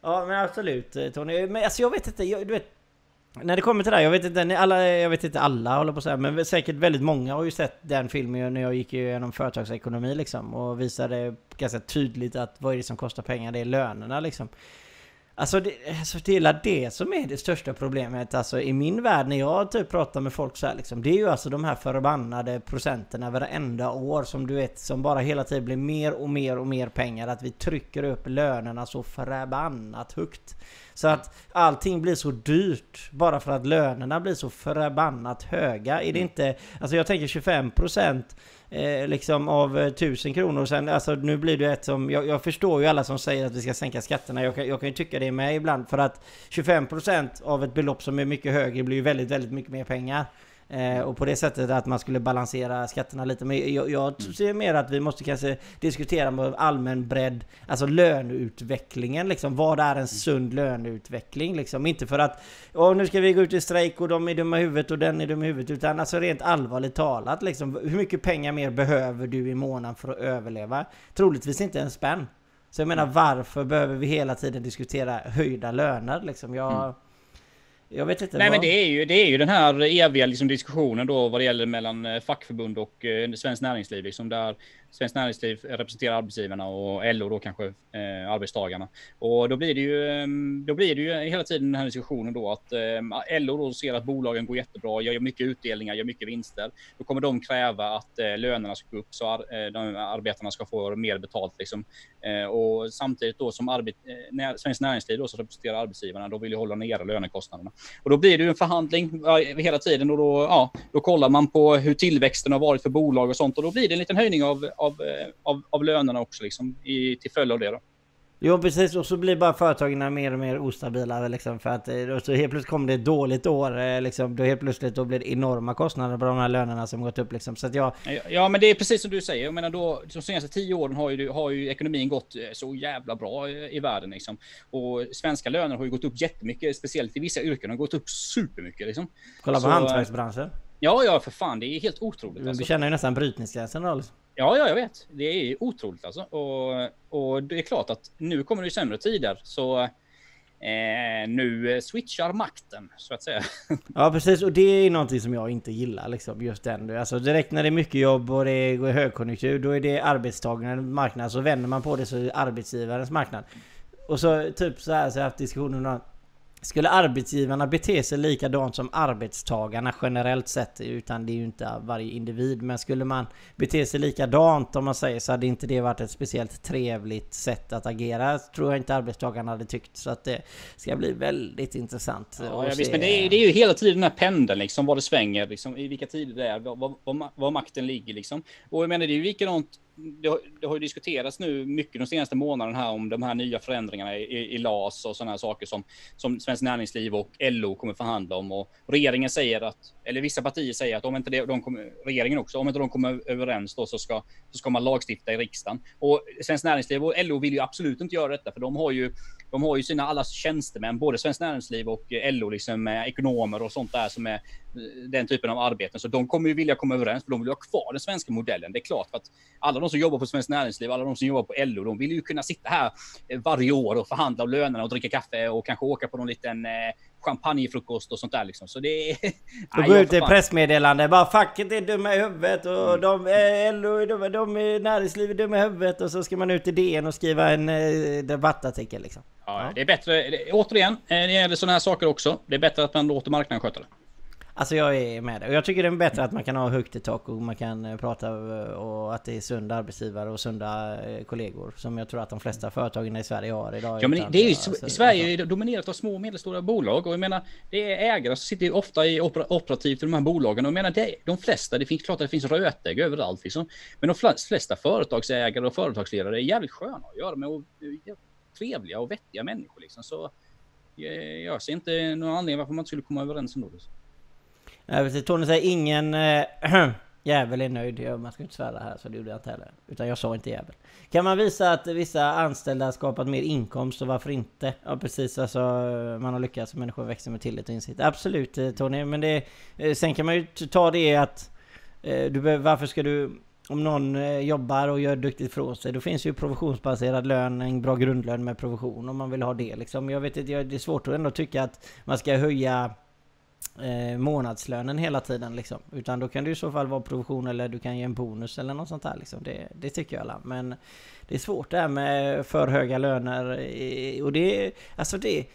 Ja men absolut eh, Tony. Men alltså jag vet inte, jag, du vet när det kommer till det här, jag vet inte, alla, jag vet inte alla håller på så här, men säkert väldigt många har ju sett den filmen när jag gick igenom företagsekonomi liksom och visade ganska tydligt att vad är det som kostar pengar? Det är lönerna liksom. Alltså det, alltså det är det som är det största problemet alltså i min värld när jag typ pratar med folk så här, liksom. Det är ju alltså de här förbannade procenterna varenda år som du vet som bara hela tiden blir mer och mer och mer pengar. Att vi trycker upp lönerna så förbannat högt. Så att allting blir så dyrt bara för att lönerna blir så förbannat höga. Är det mm. inte... Alltså jag tänker 25% eh, liksom av eh, 1000 kronor. Sen, alltså nu blir det ett som... Jag, jag, förstår ju alla som säger att vi ska sänka skatterna. Jag, jag kan ju tycka det med ibland. För att 25% av ett belopp som är mycket högre blir ju väldigt, väldigt mycket mer pengar. Eh, och på det sättet att man skulle balansera skatterna lite. Men jag, jag mm. ser mer att vi måste kanske diskutera med allmän bredd, alltså löneutvecklingen liksom. Vad är en mm. sund löneutveckling liksom? Inte för att Åh, nu ska vi gå ut i strejk och de är dumma i huvudet och den är dum i huvudet. Utan alltså rent allvarligt talat liksom. Hur mycket pengar mer behöver du i månaden för att överleva? Troligtvis inte en spänn. Så jag menar varför behöver vi hela tiden diskutera höjda löner liksom? Jag... Mm. Jag vet inte. Nej, vad... men det är ju, det är ju den här eviga liksom, diskussionen då vad det gäller mellan eh, fackförbund och eh, svenskt näringsliv, liksom där Svenskt Näringsliv representerar arbetsgivarna och LO då kanske eh, arbetstagarna. Och då blir det ju, ehm, då blir det ju hela tiden den här diskussionen då att eh, LO då ser att bolagen går jättebra, gör mycket utdelningar, gör mycket vinster. Då kommer de kräva att eh, lönerna ska gå upp så ar eh, de arbetarna ska få mer betalt liksom. Eh, och samtidigt då som arbet, eh, när, Svenskt Näringsliv då som representerar arbetsgivarna, då vill ju hålla nere lönekostnaderna. Och då blir det ju en förhandling hela tiden och då, ja, då kollar man på hur tillväxten har varit för bolag och sånt och då blir det en liten höjning av av, eh, av, av lönerna också liksom, i, till följd av det. Då. Jo precis, och så blir bara företagen mer och mer ostabila liksom för att eh, så helt plötsligt kommer det ett dåligt år eh, liksom, då helt plötsligt då blir det enorma kostnader på de här lönerna som gått upp liksom. Så att jag... Ja, men det är precis som du säger, jag menar då de senaste tio åren har ju, har ju ekonomin gått så jävla bra i, världen liksom. Och svenska löner har ju gått upp jättemycket, speciellt i vissa yrken har gått upp supermycket liksom. Kolla på så, hantverksbranschen. Ja, ja för fan, det är helt otroligt. Du alltså. känner ju nästan brytningsgränsen då liksom. Ja, ja, jag vet. Det är otroligt alltså. Och, och det är klart att nu kommer det ju sämre tider. Så eh, nu switchar makten, så att säga. Ja, precis. Och det är någonting som jag inte gillar, liksom. Just den. Alltså direkt när det är mycket jobb och det är högkonjunktur, då är det arbetstagarens marknad. Så vänder man på det så är det arbetsgivarens marknad. Och så typ så här så har jag haft diskussioner skulle arbetsgivarna bete sig likadant som arbetstagarna generellt sett, utan det är ju inte varje individ, men skulle man bete sig likadant om man säger så hade inte det varit ett speciellt trevligt sätt att agera, tror jag inte arbetstagarna hade tyckt. Så att det ska bli väldigt intressant. Ja, ja visst, men det är, det är, ju hela tiden den här pendeln, liksom, vad det svänger, liksom, i vilka tider det är, var, var, var makten ligger liksom. Och jag menar, det är ju likadant det har, det har ju diskuterats nu mycket de senaste månaderna här om de här nya förändringarna i, i LAS och sådana här saker som, som Svenskt Näringsliv och LO kommer förhandla om. Och regeringen säger att, eller vissa partier säger att om inte det, de kommer, regeringen också, om inte de kommer överens då så ska, så ska man lagstifta i riksdagen. Och Svenskt Näringsliv och LO vill ju absolut inte göra detta, för de har ju, de har ju sina alla tjänstemän, både Svenskt Näringsliv och eh, LO, liksom med ekonomer och sånt där som är eh, den typen av arbeten. Så de kommer ju vilja komma överens, för de vill ha kvar den svenska modellen. Det är klart, för att alla de som jobbar på Svenskt Näringsliv, alla de som jobbar på LO, de vill ju kunna sitta här eh, varje år och förhandla om lönerna och dricka kaffe och kanske åka på någon liten champagnefrukost och sånt där liksom. Så det är... Då går ut ett pressmeddelande bara facket är dumma i huvudet och mm. de, eh, LO är dumma, de är näringslivet är dumma i huvudet och så ska man ut i DN och skriva en eh, debattartikel liksom. Ja, ja, det är bättre, återigen, det gäller sådana här saker också. Det är bättre att man låter marknaden sköta det. Alltså jag är med det. Och jag tycker det är bättre att man kan ha högt i tak och man kan eh, prata eh, och att det är sunda arbetsgivare och sunda eh, kollegor. Som jag tror att de flesta företagen i Sverige har idag. Ja men det är ju, alltså, Sverige är dominerat av små och medelstora bolag och jag menar det är ägare som sitter ofta i operativt i de här bolagen och jag menar det, de flesta, det finns klart att det finns rötägg överallt liksom. Men de flesta företagsägare och företagsledare är jävligt sköna att göra med och trevliga och vettiga människor liksom. Så jag ser inte någon anledning varför man inte skulle komma överens ändå. Liksom. Nej precis, Tony säger ingen äh, jävel är nöjd. Man ska inte svära här så det gjorde jag inte heller. Utan jag sa inte jävel. Kan man visa att vissa anställda har skapat mer inkomst och varför inte? Ja precis, alltså man har lyckats och människor växer med tillit och insikt. Absolut eh, Tony, men det... Eh, sen kan man ju ta det att... Du behöver, varför ska du... Om någon jobbar och gör duktigt från sig, då finns ju provisionsbaserad lön, en bra grundlön med provision om man vill ha det liksom. Jag vet inte, det är svårt att ändå tycka att man ska höja eh, månadslönen hela tiden liksom. Utan då kan det i så fall vara provision eller du kan ge en bonus eller något sånt där liksom. Det, det tycker jag alla. Men det är svårt det här med för höga löner. Och det, alltså det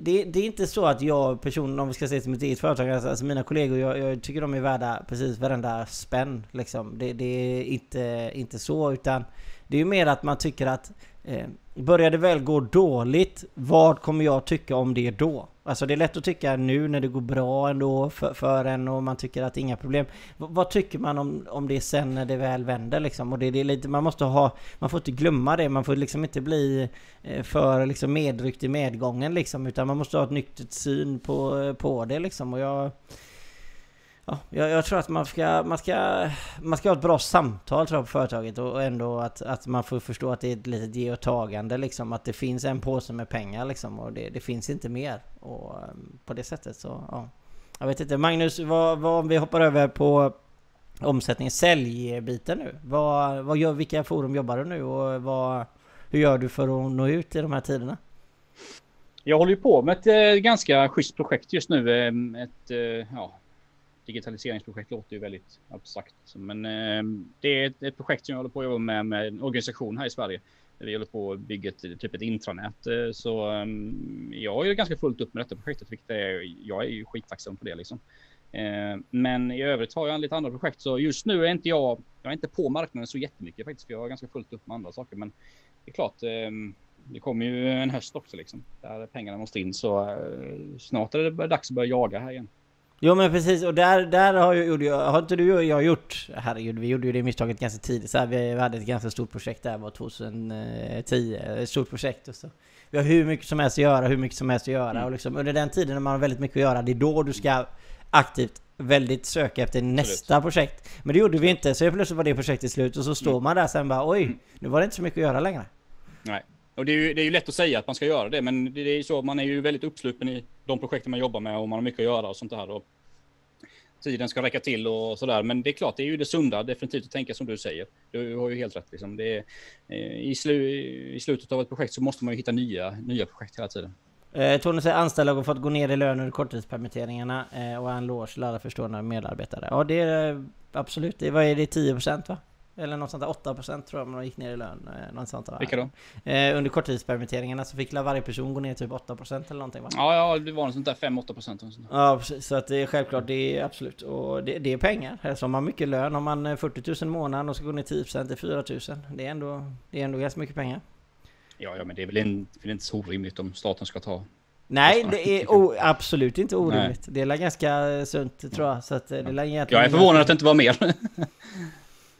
det, det, är inte så att jag personligen, om vi ska se till mitt eget företag, alltså, alltså mina kollegor, jag, jag, tycker de är värda precis varenda spänn. Liksom. Det, det, är inte, inte så, utan det är ju mer att man tycker att eh, börjar det väl gå dåligt, vad kommer jag tycka om det då? Alltså det är lätt att tycka nu när det går bra ändå för, för en och man tycker att det är inga problem. V vad tycker man om, om det sen när det väl vänder liksom? Och det, det är lite, man måste ha, man får inte glömma det, man får liksom inte bli eh, för liksom medryckt i medgången liksom, utan man måste ha ett nyktert syn på, på det liksom. Och jag Ja, jag, jag, tror att man ska, man, ska, man ska ha ett bra samtal tror jag, på företaget och ändå att, att man får förstå att det är ett litet ge och tagande liksom. Att det finns en påse med pengar liksom och det, det finns inte mer. Och ehm, på det sättet så, ja. Jag vet inte, Magnus, vad, vad, om vi hoppar över på omsättning, säljbiten nu. Vad, vad gör, vilka forum jobbar du nu och vad, hur gör du för att nå ut i de här tiderna? Jag håller ju på med ett eh, ganska schysst projekt just nu. Ehm, ett, eh, ja, digitaliseringsprojekt låter ju väldigt abstrakt. Men eh, det är ett, projekt som jag håller på att jobba med med en organisation här i Sverige. Där vi håller på att bygga ett, typ ett intranät. Eh, så eh, jag är ganska fullt upp med detta projektet, vilket är, jag är ju skittacksam på det liksom. Men i övrigt har jag lite andra projekt, så just nu är inte jag, jag är inte på marknaden så jättemycket faktiskt, för jag har ganska fullt upp med andra saker. Men det är klart, det kommer ju en höst också liksom, där pengarna måste in, så snart är det dags att börja jaga här igen. Jo men precis, och där, där har, ju, har inte du och jag gjort, herregud vi gjorde ju det misstaget ganska tidigt så här, vi hade ett ganska stort projekt där var 2010, ett stort projekt och så. Vi har hur mycket som helst att göra, hur mycket som helst att göra mm. och liksom under den tiden när man har väldigt mycket att göra, det är då du ska aktivt väldigt söka efter nästa Absolut. projekt. Men det gjorde vi inte, så plötsligt var det projektet slut och så står mm. man där sen bara oj, nu var det inte så mycket att göra längre. Nej, och det är, ju, det är ju lätt att säga att man ska göra det, men det är ju så, man är ju väldigt uppsluppen i de projekten man jobbar med och man har mycket att göra och sånt där. Och tiden ska räcka till och sådär. Men det är klart, det är ju det sunda definitivt att tänka som du säger. Du har ju helt rätt. Liksom. Det är, eh, i, slu, I slutet av ett projekt så måste man ju hitta nya, nya projekt hela tiden. Eh, Tony säger anställda har fått gå ner i lön under korttidspermitteringarna eh, och en lås till alla förstående medarbetare. Ja, det är eh, absolut. Det, vad är det? 10 procent, va? Eller något sånt där, 8% tror jag man gick ner i lön. Eh, något sånt där. Vilka då? Eh, under korttidspermitteringarna så fick varje person gå ner typ 8% eller någonting va? Ja, ja det var något sånt där 5-8% Ja, precis. Så att det är självklart, det är absolut. Och det, det är pengar. Alltså har man mycket lön, har man 40 000 i månaden och ska gå ner 10% till 4 000. Det är ändå, det är ändå ganska mycket pengar. Ja, ja men det är väl, en, det är inte så orimligt om staten ska ta Nej, det är o, absolut inte orimligt. Nej. Det är ganska sunt tror jag. Så att det är Jag är förvånad att det inte var mer.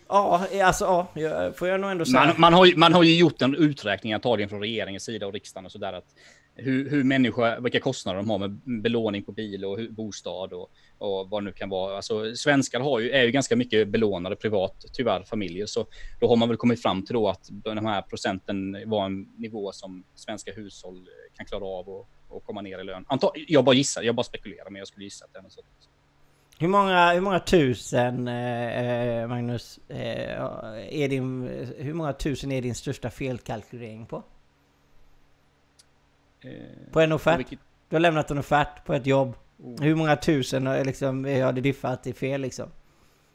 Ja, eh, alltså ja, får jag nog ändå säga. Man, man, har, ju, man har ju gjort en uträkning antagligen från regeringens sida och riksdagen och sådär. Att hur, hur människor, vilka kostnader de har med belåning på bil och hur, bostad och, och vad det nu kan vara. Alltså, svenskar har ju, är ju ganska mycket belånade privat, tyvärr, familjer. Så då har man väl kommit fram till då att den här procenten var en nivå som svenska hushåll kan klara av och, och komma ner i lön. Antag, jag bara gissar, jag bara spekulerar, men jag skulle gissa att det är något sånt. Hur många, hur många tusen, eh, eh Magnus, eh, är din, hur många tusen är din största felkalkylering på? Eh, på en offert? Vilket... Du har lämnat en offert på ett jobb. Oh. Hur många tusen har liksom, har det diffat i fel liksom?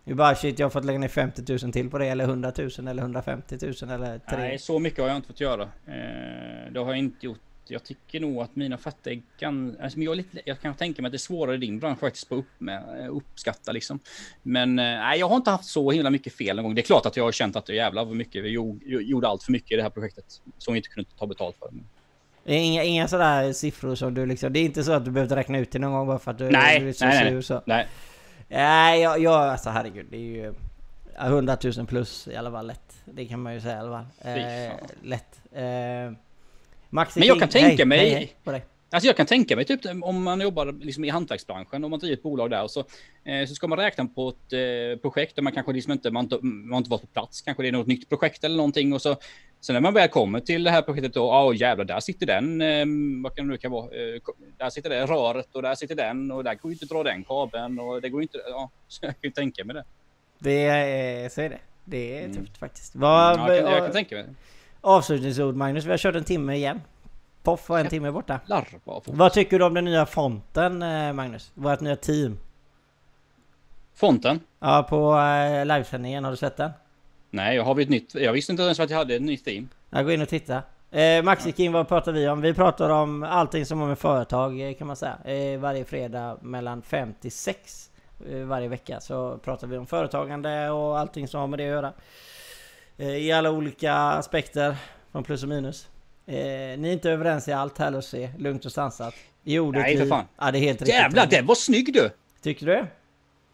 Du bara shit, jag har fått lägga ner 50 000 till på det, eller 100 000, eller 150 000, eller 3. Nej, så mycket har jag inte fått göra. Eh, det har jag inte gjort jag tycker nog att mina är ganska... Alltså, jag, jag kan tänka mig att det är svårare i din bransch faktiskt på upp med, uppskatta liksom. Men eh, nej, jag har inte haft så himla mycket fel någon gång. Det är klart att jag har känt att jävlar vad mycket vi gjorde allt för mycket i det här projektet som vi inte kunde ta betalt för. Inga, inga sådär siffror som du liksom... Det är inte så att du behövde räkna ut det någon gång bara för att du, nej, du är så nej, sur så. Nej, Nej, jag, jag, alltså herregud. Det är ju 100 000 plus i alla fall lätt. Det kan man ju säga i alla fall. Eh, lätt. Eh, Max Men jag kan tänka hej, mig... Hej, hej. Alltså jag kan tänka mig typ om man jobbar liksom i hantverksbranschen, om man driver ett bolag där och så, eh, så ska man räkna på ett eh, projekt där man kanske liksom inte, man, man inte varit på plats, kanske det är något nytt projekt eller någonting och så sen när man väl kommer till det här projektet då, ja oh, jävlar, där sitter den, eh, vad kan det nu kan vara, eh, där sitter det röret och där sitter den och där går ju inte att dra den kabeln och det går inte, ja, så jag kan ju tänka mig det. Det är, så är det. Det är mm. tufft faktiskt. Vad, ja, jag, kan, jag kan tänka mig det. Avslutningsord Magnus, vi har kört en timme igen. Poff och en timme borta. Larva, Vad tycker du om den nya fonten eh, Magnus? Vårt nya team? Fonten? Ja, på äh, livesändningen. Har du sett den? Nej, jag har ett nytt. Jag visste inte ens att jag hade ett nytt team. Jag går in och titta. Eh, Maxi King, vad pratar vi om? Vi pratar om allting som har med företag eh, kan man säga. Eh, varje fredag mellan 5 till 6 eh, varje vecka så pratar vi om företagande och allting som har med det att göra. Eh, I alla olika aspekter, från plus och minus. Eh, ni är inte överens i allt här se. Lugnt och sansat. I ordet Nej för fan. Ja det är helt riktigt. Jävlar den var snygg du! Tycker du?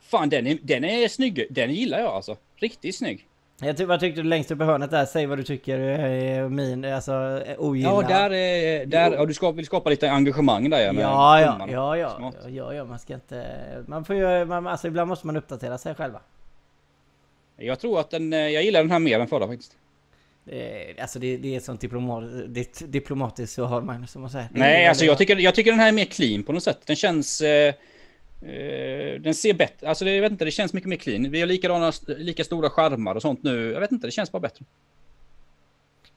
Fan den är, den är snygg. Den gillar jag alltså. Riktigt snygg. Jag ty vad tyckte du längst upp i hörnet där? Säg vad du tycker eh, min, alltså ogillar. Ja där är, där, ja, du ska, vill skapa lite engagemang där ja. Ja ja, ja, ja, ja, ja, man ska inte, man får ju, man, alltså ibland måste man uppdatera sig själva. Jag tror att den, jag gillar den här mer än förra faktiskt. Eh, alltså det, det är ett sånt diplomat, det, diplomatiskt så har Magnus som man säger. Nej, alltså jag tycker, jag tycker den här är mer clean på något sätt. Den känns... Eh, eh, den ser bättre, alltså det, jag vet inte, det känns mycket mer clean. Vi har likadana, lika stora skärmar och sånt nu. Jag vet inte, det känns bara bättre.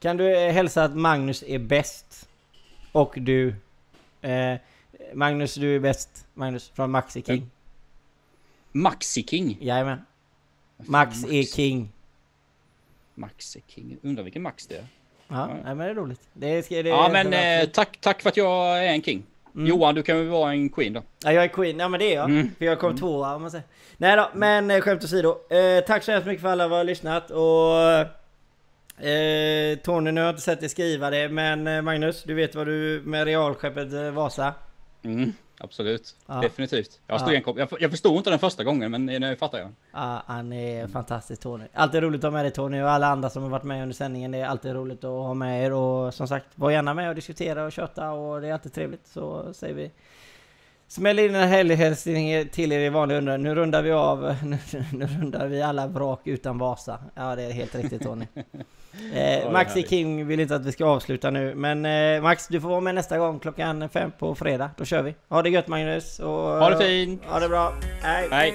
Kan du eh, hälsa att Magnus är bäst? Och du... Eh, Magnus, du är bäst. Magnus från Maxi King. Maxi King? Jajamän. Max, Max är king. Max är king. Undrar vilken Max det är. Ja, ja. men det är roligt. Det är, det ja, men eh, tack, tack för att jag är en king. Mm. Johan, du kan väl vara en queen då? Ja, jag är queen. Ja, men det är jag. Mm. För jag kom mm. tvåa om man säger. Nej då, men eh, skämt åsido. Eh, tack så hemskt mycket för alla som har lyssnat och... Eh, Tony, nu har jag inte sett dig skriva det, men eh, Magnus, du vet vad du med realskeppet eh, Vasa? Mm. Absolut, ja. definitivt. Jag, stod ja. jag, jag förstod inte den första gången men nu fattar jag. Ja, han är mm. fantastisk Tony. Alltid roligt att ha med dig Tony och alla andra som har varit med under sändningen. Det är alltid roligt att ha med er och som sagt, var gärna med och diskutera och köta och det är alltid trevligt. Så säger vi Smäll in en helghälsning till er i vanlig undran. Nu rundar vi av, nu, nu, rundar vi alla vrak utan Vasa. Ja det är helt riktigt Tony. Eh, Maxi King vill inte att vi ska avsluta nu, men eh, Max du får vara med nästa gång klockan fem på fredag. Då kör vi. Ha det gött Magnus! Och, ha det fint! Ha det bra! Hej! Hej.